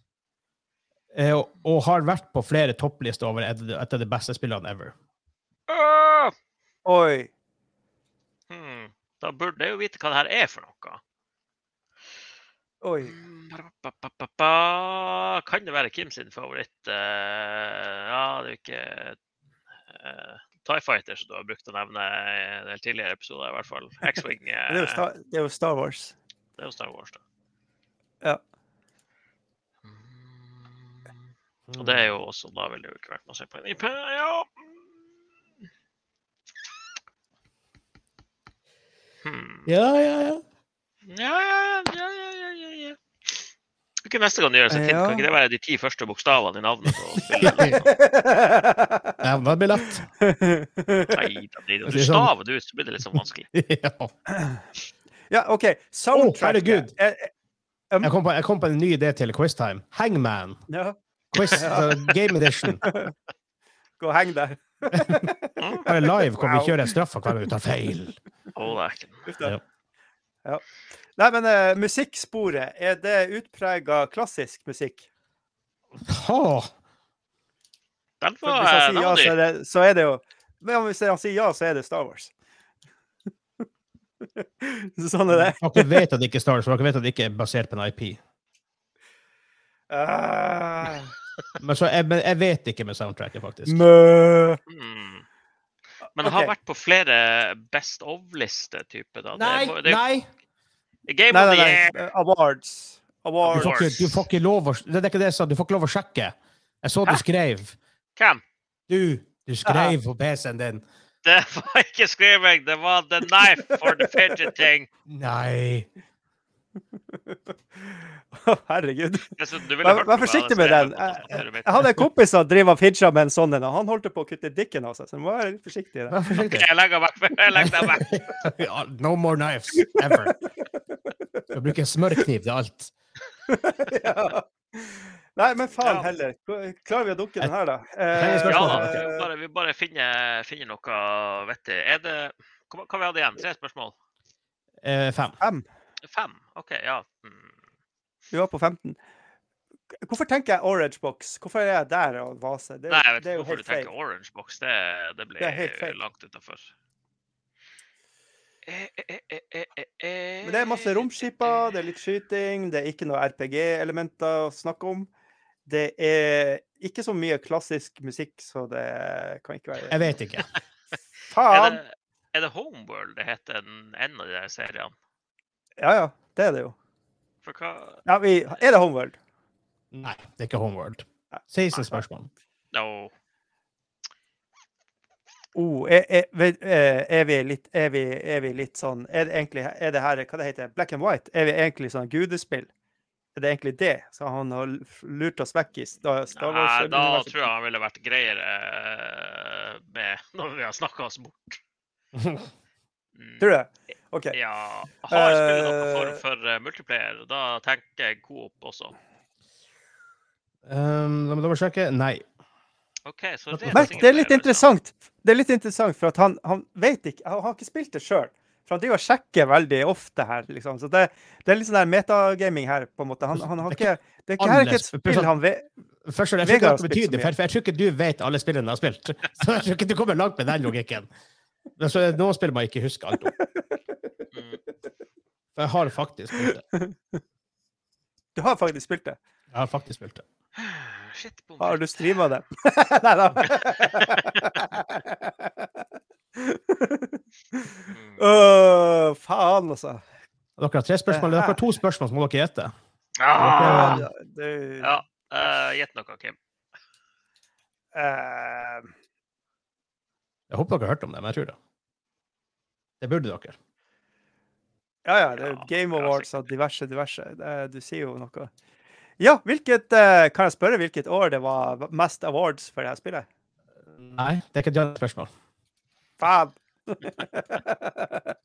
Eh, og, og har vært på flere topplister over et, et av de beste spillene ever. Uh! Oi. Hmm. Da burde jeg jo vite hva det her er for noe. Oi. Kan det være Kim sin favoritt? Uh, ja, det er jo ikke uh, Tie Fighter som du har brukt å nevne i en del tidligere episoder, i hvert fall. X-Wing. Det er jo eh, Star, det er jo Star Wars. det er jo Star Wars, da. Ja. Mm. Og det er jo også Da ville det jo ikke vært masse på en IP. Ja, Hmm. ja. Ja, ja, ja, ja, ja, ja, ja. Ikke neste gang det så fint, hint, Ja. kan ikke det være de ti første bokstavene i navnet på spillet? blir lett. Nei, da blir det, du sånn- staver det ut, så blir det litt sånn vanskelig. ja. ja, OK. Soundtracket herregud. er- er- jeg, kom på, jeg kom på en ny idé til Quiztime. Hangman. Ja, Quiz, uh, Game Edition. gå og heng der. Her er live hvor vi Wow. kjører straffa hver gang vi tar feil. Oh, det er ikke. Ja. Ja. Nei, men uh, musikksporet, er det utprega klassisk musikk? Ha. Den var, hvis han den sier ja, så er det, så er det jo Men hvis han sier ja, så er det Star Wars. Sånn er det. Dere vet at det ikke er Star Wars, dere vet at det ikke er basert på en IP. Uh... Men, så, jeg, men jeg vet ikke med soundtracket, faktisk. mø. Mm. Men det har Ok. vært på flere Best of-lister, type. da. Nei, det, det, nei! Game Nei, of nei, the nei. Year. Awards. Du får, ikke, du får ikke lov å Det er ikke det jeg sa, du får ikke lov å sjekke. Jeg så du Hæ? skrev. Hvem? Du, du skrev på PC-en din. Det var ikke skriving, det var the knife for the fidgeting. Nei. Herregud. Altså, Vær, vær forsiktig med den. Jeg, jeg hadde en kompis som drev og fidga med en sånn en, og han holdt på å kutte dikken av seg, så du må være litt forsiktig forsiktig. Jeg legger meg. Jeg legger meg. no more knives. Ever. Jeg bruker smørkniv til alt. ja. Nei, men faen Ja. heller. Klarer vi å dukke den her, da? Eh, Ja, da. vi bare, vi bare finner, finner noe vettig. Er det Hva hva vi hadde igjen? Tre spørsmål? Eh, fem. Fem. Fem? OK, ja. Mm. Vi var på 15. Hvorfor tenker jeg Orange Box? Hvorfor er jeg der og vaser? Det, Nei, jeg vet det er ikke jo hvorfor du tenker feil. Orange Box. Det, det blir Det helt langt utafor. Eh, eh, eh, eh, eh, eh, Men det er masse romskiper, det er litt skyting, det er ikke noe RPG-elementer å snakke om. Det er ikke så mye klassisk musikk, så det kan ikke være Jeg vet ikke. Er Faen! det, er det Homeworld det heter, en, en av de der seriene? Ja, ja. Det er det jo. For hva Ja, vi, er det Homeworld? Nei, det er ikke Homeworld. Nei. 16 spørsmål. No. Oh, er, er, eh, er, vi litt, er, vi, er vi litt sånn Er det egentlig er det her, hva det heter Black and white? Er vi egentlig sånn gudespill? Er det egentlig det? Så han har lurt oss vekk i Star Star Nei, da tror jeg han ville vært greiere eh, med når vi har snakka oss bort. Tror du? OK. Ja. Har spillet noen Eh. form for multiplayer? Da tenker jeg Coop også. Um, la meg sjekke. Nei. Okay, så ren Merk, det er litt altså. interessant. Det er litt interessant, for at han, han vet ikke Han har ikke spilt det sjøl. For han driver og sjekker veldig ofte her, liksom. Så det, det er litt sånn der metagaming her, på en måte. Han, han har ikke Det er ikke, her er ikke et spill han vet Først, jeg tror betyr det, for for jeg tror ikke du vet alle spillene du har spilt. Så jeg tror ikke du kommer langt med den logikken. Men så er det noen spill man ikke husker alt om. Mm. For jeg har faktisk spilt det. Du har faktisk spilt det. Jeg har faktisk spilt det. Shit, Har du streama det? Nei da. uh, faen, altså. Dere har tre spørsmål. Dere har to spørsmål som må dere gjette. Ah, Ja, det, ja. uh, Gjett noe, Kim. Uh... Jeg håper dere har hørt om det, men jeg tror det. Det burde dere. ja, ja, det er Game ja, Awards og diverse, diverse. Det, du sier jo noe. Ja, hvilket eh, Kan jeg spørre hvilket år det var mest awards for det her spillet? Nei, det er ikke et spørsmål. Faen!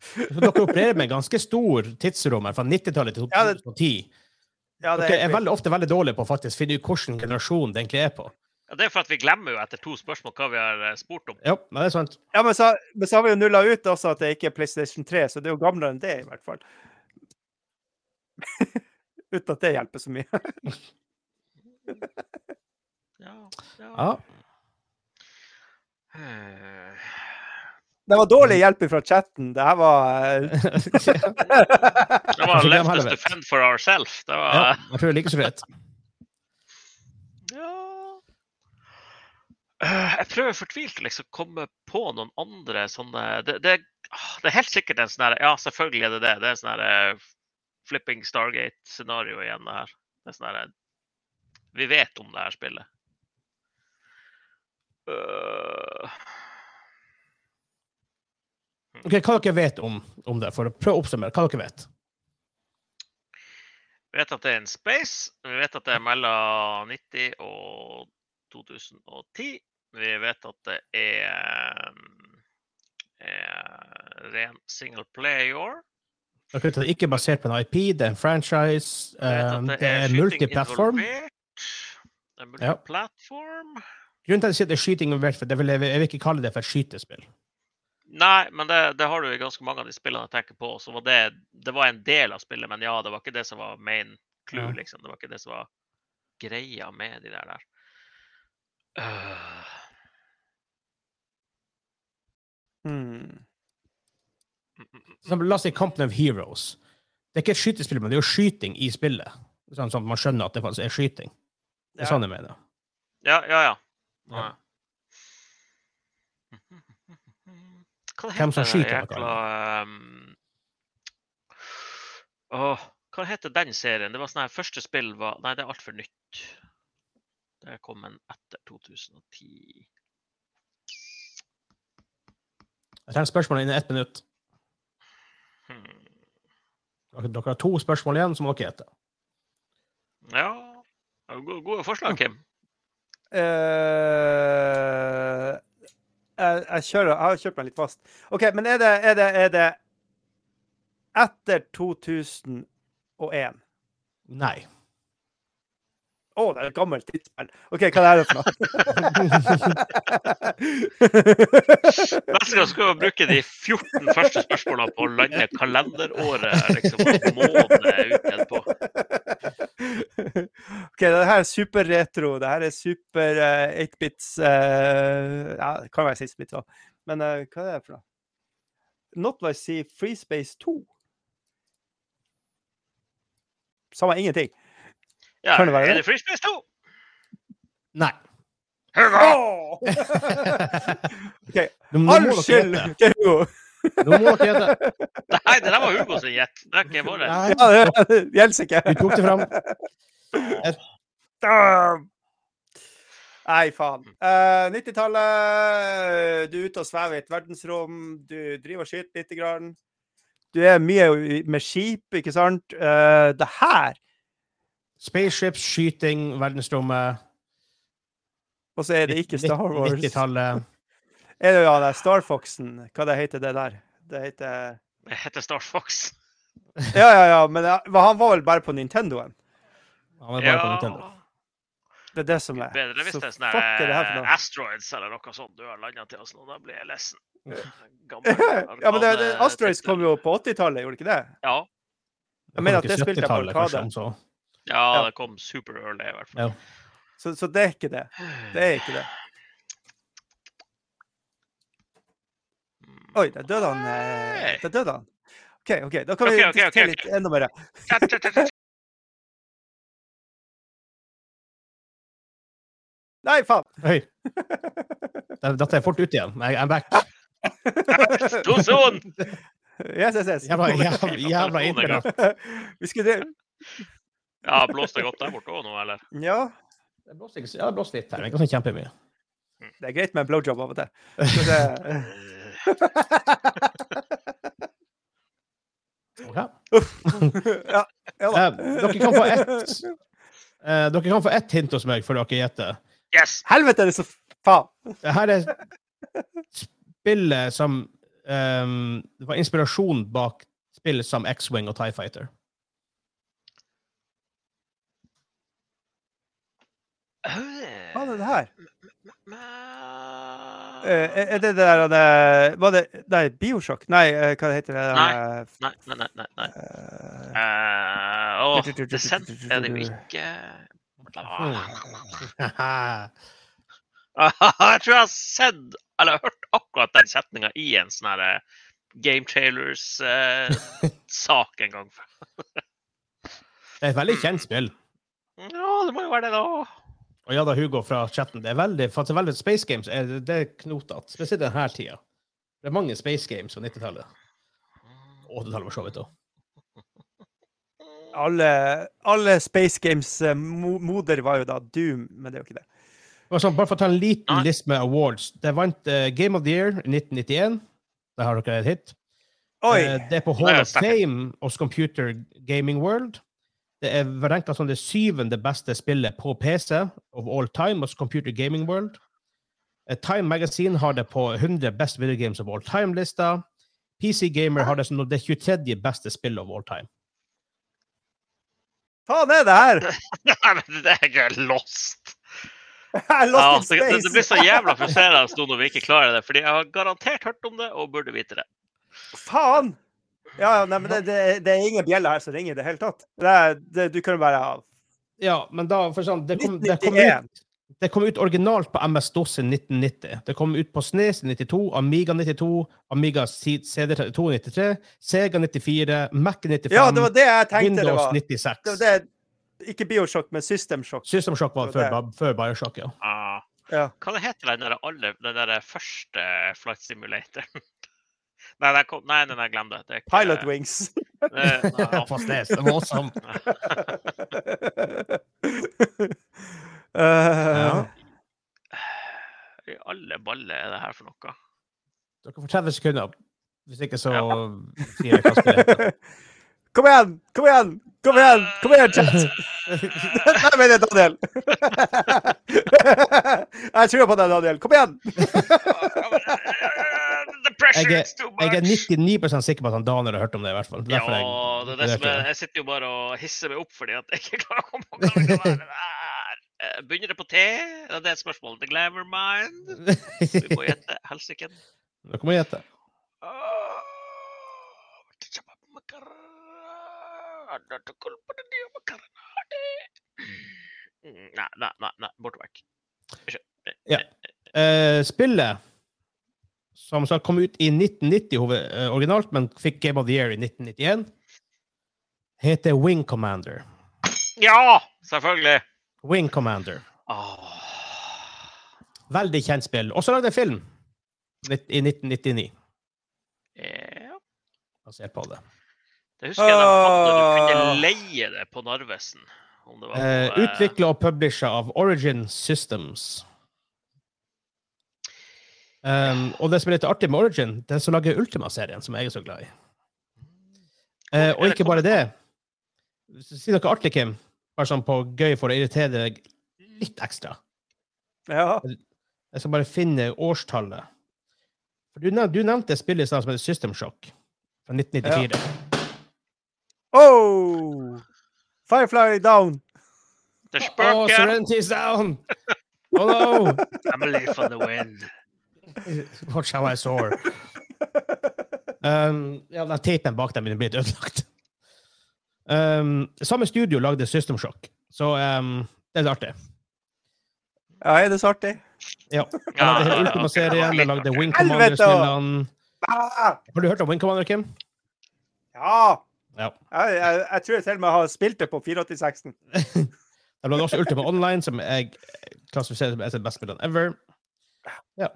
Så dere opererer med ganske stor tidsrom her, fra 90-tallet til Ja, det- 2010. Ja, det Dere er veldig, ofte veldig dårlige på å faktisk finne ut hvilken generasjon det egentlig er på. Ja, det er for at vi glemmer jo etter to spørsmål hva vi har eh, spurt om. Ja, men det er sant. Ja, men så, men så har vi jo nulla ut også at det ikke er PlayStation 3, så det er jo gamlere enn det, i hvert fall. Uten at det hjelper så mye. Ja, ja. Ja. Eh, Det var dårlig hjelp fra chatten. Det her var eh, Det var left us to fend for ourselves. Det var ja, jeg tror det er like så fint. Ja Eh, Jeg prøver fortvilt å liksom komme på noen andre sånne Det, det, ah, det er helt sikkert en sånn her Ja, selvfølgelig er det det. Det er en sånn her flipping Stargate-scenario igjen, det her. Det er sånn her Vi vet om det her spillet. Øh, Ok, Hva dere vet om, om det, for å prøve å oppsummere? Hva dere vet? Vi vet at det er en space. Vi vet at det er mellom 90 og 2010. Vi vet at det er, um, er ren single player. Dere er ikke er basert på en IP, det er en franchise, um, eh, det er er multiplattform. involvert. Det er multiplattform. Grunnen til at jeg sier det er skyting involvert, for det vil, jeg, jeg vil ikke kalle det for et skytespill. Nei, men det, det har du i ganske mange av de spillene jeg tenker på. Så var det, det var en del av spillet, men ja, det var ikke det som var main clue, Ja. liksom. Det var ikke det som var greia med de der der. Uh. hmm. Mm, mm, mm. For eksempel, La oss si Company of Heroes. Det er ikke et skytespill, men det er jo skyting i spillet. Sånn at man skjønner at det faktisk er skyting. Det er Ja. sånn jeg mener. Ja, ja, ja. Ja. ja. Hva Hvem som skyter noe, jækla um, Åh, Hva heter den serien? Det var sånn her Første spill var Nei, det er altfor nytt. Det kom en etter 2010. Jeg trenger spørsmål innen ett minutt. Hmm. Dere, har to spørsmål igjen, så må dere gjette. Ja gode forslag, Kim. Uh, jeg, jeg, kjører, jeg har kjørt meg litt fast. OK, men er det, er det, er det etter 2001? Nei. Å, det er et gammelt tidsspill. OK, hva er det for noe? Neste gang skal vi bruke de 14 første spørsmålene på å lande kalenderåret liksom, og måned ut på. OK, det her er superretro. Det her er super uh, 8-bits uh, Ja, det kan være 6-bits òg. Men uh, hva er det for noe? Not like see Free Space 2. Samme ingenting. Ja, Kan det være er det? Frisbees 2? Nei. Hugo! okay. All skyld til Hugo! Nå må dere gjette. Nei, det der var Hugo sin gjett. Det er ikke vår. Ja, det gjelder ikke. vi tok det fram. Nei, faen. Uh, 90-tallet, du er ute og svever i et verdensrom. Du driver og skyter lite grann. Du er mye med skip, ikke sant? Uh, det her Spaceships, skyting, verdensrommet Og så er det ikke Star Wars. 90-tallet. Er det jo han der Star Foxen? Hva det heter det der? Det heter Det heter Star Fox. Ja, ja, ja, men det- han var vel bare på Nintendoen? Han var bare på Nintendo. Det er det som er. Bedre hvis Så det er sånne sånn er det noe? Asteroids eller noe sånt du har landa til oss nå. Da blir jeg lessen. Gammel ja, men det, det, Asteroids kom jo på 80-tallet, gjorde det ikke det? Ja. Jeg mener at det spilte jeg på 70-tallet, Arkade. Ja, det kom super early, i hvert fall. Ja. Så, så det er ikke det. Det er ikke det. Oi, der døde han. eh, Der døde han. OK, ok, da kan vi okay, okay, okay, litt enda mer. Nei, faen! Oi. Da datt jeg fort ut igjen. Men jeg er back. Too soon! Yes, yes, yes. Jævla, jævla, jævla internett. Vi skulle det. Ja, blåste det godt der borte òg nå, eller? Ja, Det blåste, ikke ja, det blåste litt her, men ikke sånn kjempemye. det er greit med en blowjob av og til. Det, Ok. ja, ja da. Eh, dere kan få ett eh, Dere kan få ett hint hos meg før dere gjetter. Yes! Helvete, er det så faen! Det her er spillet som um, Det var inspirasjon bak spill som X-Wing og Tie Fighter. Hva er det her? Eh, er det det der det, Var det Nei, Bioshock? Nei, eh, hva heter det? Nei. der, Nei, nei, nei. nei, nei. Uh, oh, Åh, Descent er det jo ikke. Jeg tror jeg har sett eller hørt akkurat den setninga i en sånn her eh, Game Trailers-sak en gang. Det er et veldig kjent spill. Ja, det må jo være det, da. Og ja da, Hugo fra chatten. Det er veldig, for at det er veldig Space Games er det, det er knotete. Spesielt denne tida. Det er mange Space Games på 90-tallet. 80-tallet, for så vidt òg. alle, alle Space Games eh, mo moder var jo da Doom, men det er jo ikke det. Sånn, bare for å ta en liten Nei. list med awards. Det vant uh, Game of the Year i 1991. Der har dere et hit. Oi! Eh, det er på Det Hall of. Fame hos Computer Gaming World. Det er ranka som det syvende beste spillet på PC of all time hos Computer Gaming World. Eh, Time Magazine har det på 100 Best Video Games of All Time-lista. PC Gamer har det som det 23. beste spillet of all time. Faen er det her? Nei, men det er ikke lost. Ja, lost det, in det, det blir så jævla frustrerende nå når vi ikke klarer det, fordi jeg har garantert hørt om det og burde vite det. Faen! Ja, ja, nei, men det, det, det er ingen bjelle her som ringer i det hele tatt. Det det, du kan bare ha Ja, men da for sånn, det, kom, det, kom ut, det kom ut originalt på MS-DOS i 1990. Det kom ut på Snes i 92, Amiga 92, Amiga CD32 93, Sega 94, Mac i 95, Ja, det var det jeg tenkte det var. 96. Det var det, ikke Bioshock, men System Shock. System Shock var før, før Bioshock, ja. Ah. Ja. Hva det heter den der, alle, den der første flight simulator? Nei, kom, nei, nei, nei, glem det. det er ikke, Pilot Wings. Eh, nei, Det var awesome. uh, Ja. I alle baller er det her for noe? Dere får 30 sekunder. Hvis ikke, så Ja. sier jeg hva spillet heter. Kom igjen! Kom igjen! Kom igjen, kom igjen, chat! Nei, men det er Daniel. Jeg tror på deg, Daniel. Kom igjen! Jeg Jeg er 99 sikker på at han Daniel har hørt om det, i hvert fall. Ja, jeg, det er det som er, jeg sitter jo bare og hisser meg opp fordi at jeg ikke klarer å komme på hva det kan være. Eh, Begynner det på T? Det er et spørsmål. The Glamour Mind? Vi må gjette. Helsike. Dere må gjette. Nei, nei, nei, nei. borte vekk. Eh, spillet, som sagt kom ut i 1990 eh, originalt, men fikk Game of the Year i 1991, heter Wing Commander. Ja, selvfølgelig! Wing Commander. Oh. Veldig kjent spill. Også lagd en film i 1999, Ja. basert på det. Det husker jeg de hadde. Du kunne leie det på Narvesen. Var Eh, eh, Utvikla og publisha av Origin Systems. Um, og det som er litt artig med Origin, det er som lager Ultima-serien, som jeg er så glad i. Uh, og ikke bare det. Si noe artig, Kim. Bare sånn på gøy for å irritere deg litt ekstra. Ja. Jeg skal bare finne årstallet. For du, nev du nevnte spillet i stad som heter System Shock fra 1994. Oh! Firefly down. The spurker! Oh, Serenity down! Oh no! for a the wind. Watch how I soar. Um, ja, den teipen bak dem er blitt ødelagt. Um, samme studio lagde System Shock, så um, det er litt artig. Ja, er det så artig? Ja. De Ja, lagde Ultima-serien, det de lagde. Wing Commander-spillene. Ah! Har du hørt om Wing Commander, Kim? Ja! Ja. Jeg, jeg, jeg tror jeg til og med har spilt det på 486-en. De lagde også Ultima Online, som jeg klassifiserer som et av de beste spillene ever. Hva-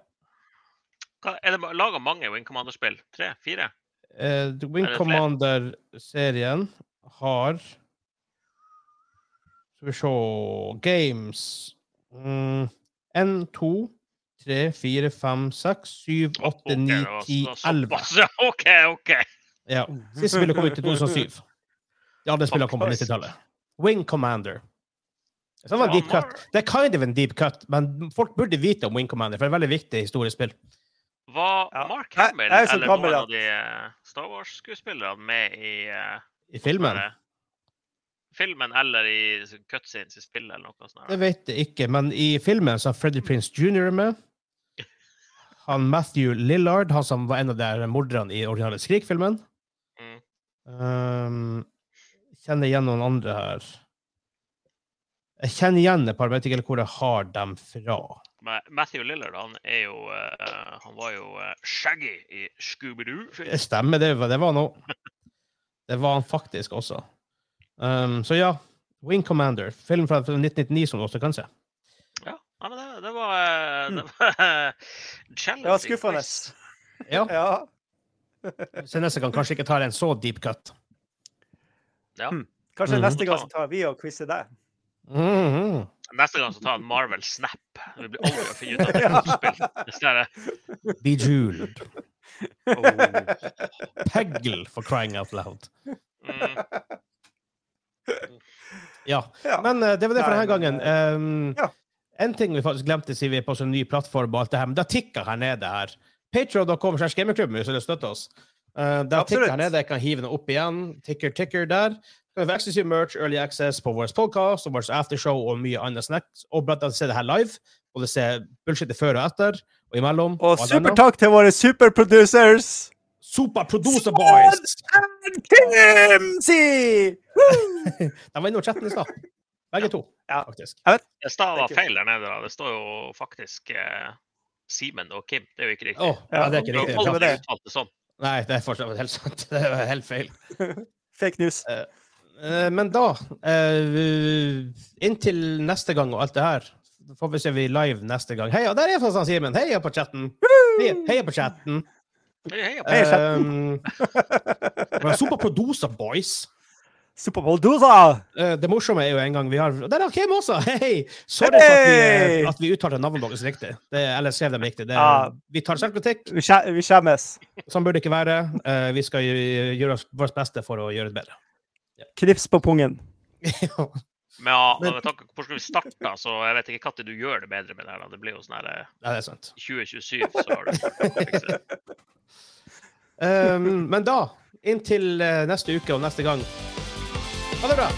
Er det laga mange Wing Commander-spill? Tre? Fire? Eh, Wing Er? Commander-serien har Skal vi se Games mm, 1, 2, 3, 4, 5, 6, 7, 8, 9, Ok, det 10, 11. OK, OK. Ja. Siste spillet kom ut i 2007. De andre spillene kom på 90-tallet. Wing Commander. Det, var en deep cut. det er kind of en deep cut, men folk burde vite om Wing Commander, for det er et veldig viktig historisk spill. Var Ja. Mark Hamill jeg er eller gammel noen at- av de eh, Star Wars-skuespillerne med i uh, I filmen. filmen eller i cutscenes i spillet eller noe sånt? Det vet jeg ikke, men i filmen så har Freddie Prince Jr. med. Han Matthew Lillard, han som var en av de morderne i originale Skrik-filmen. Mm. Um, kjenner igjen noen andre her. Jeg kjenner igjen et par, vet ikke helt hvor jeg har dem fra. Matthew Lillard han er jo eh, Han var jo eh, Shaggy i Scooby-Doo. Det stemmer, det, var- det var noe. Det var han faktisk også. Um, så ja, Wing Commander, film fra 1999 som du også kan se. Ja, ja men det, det var eh, Det Mm. var challenging var skuffende. Ja, Ja. så neste gang kanskje ikke tar en så deep cut. Ja. Kanskje Mhm. neste gang så tar vi og quizer deg. Mhm. Neste gang så tar han Marvel Snap. Vi blir aldri å finne ut av det spillet. Bejeweled. oh. Peggle, for crying out loud. mm, Ja, Ja. men eh, det var det for denne gangen. Um, ja. En ting vi faktisk glemte siden vi er på sånn ny plattform, og alt det her, men det tikker her nede her. Patreon.com slash gamingklubben hvis du vil støtte oss. Uh, det Absolutt. tikker her nede, jeg kan hive den opp igjen. Ticker, ticker der. Vi har eksklusiv merch, early access på vår podcast og vårt aftershow og mye annet snacks. Og blant annet se det her live, og det ser bullshit før og etter, og imellom. Og og supertakk til våre superproducers! Superproducer Boys! Kimsey! De var inne i chatten i stad. Begge to, Ja. faktisk. Det står var Thank feil der nede. da. Det står jo faktisk eh, Simen og Kim. Det er jo ikke riktig. Oh, ja, det er ikke riktig. Aldri det? uttalt det sånn. Nei, det er fortsatt helt sant. Det er helt feil. Fake news. Eh, Men da, eh, inntil neste gang og alt det her, da får vi se vi live neste gang. Heia, der er fortsatt Simen! Heia på chatten! Heia, heia på chatten! Hei, på chatten. Um, våre Super Boys. Superpoldosa! Eh, det morsomme er jo en gang vi har Der er Kim også! Hei! Sorry for at vi, eh, at vi uttalte navnet deres riktig. Det, eller skrev dem riktig. Det, Ja. Vi tar selvkritikk. Vi vi skjemmes. Sånn burde det ikke være. Eh, vi skal gjøre vårt beste for å gjøre det bedre. Knips på pungen. Men ja, med tanke på hvordan vi starta, så jeg vet ikke når du gjør det bedre med det her. Det blir jo sånn her eh, Ja, det er sant. 2027, så har du. Um, men da, inntil eh, neste uke og neste gang Ha det bra!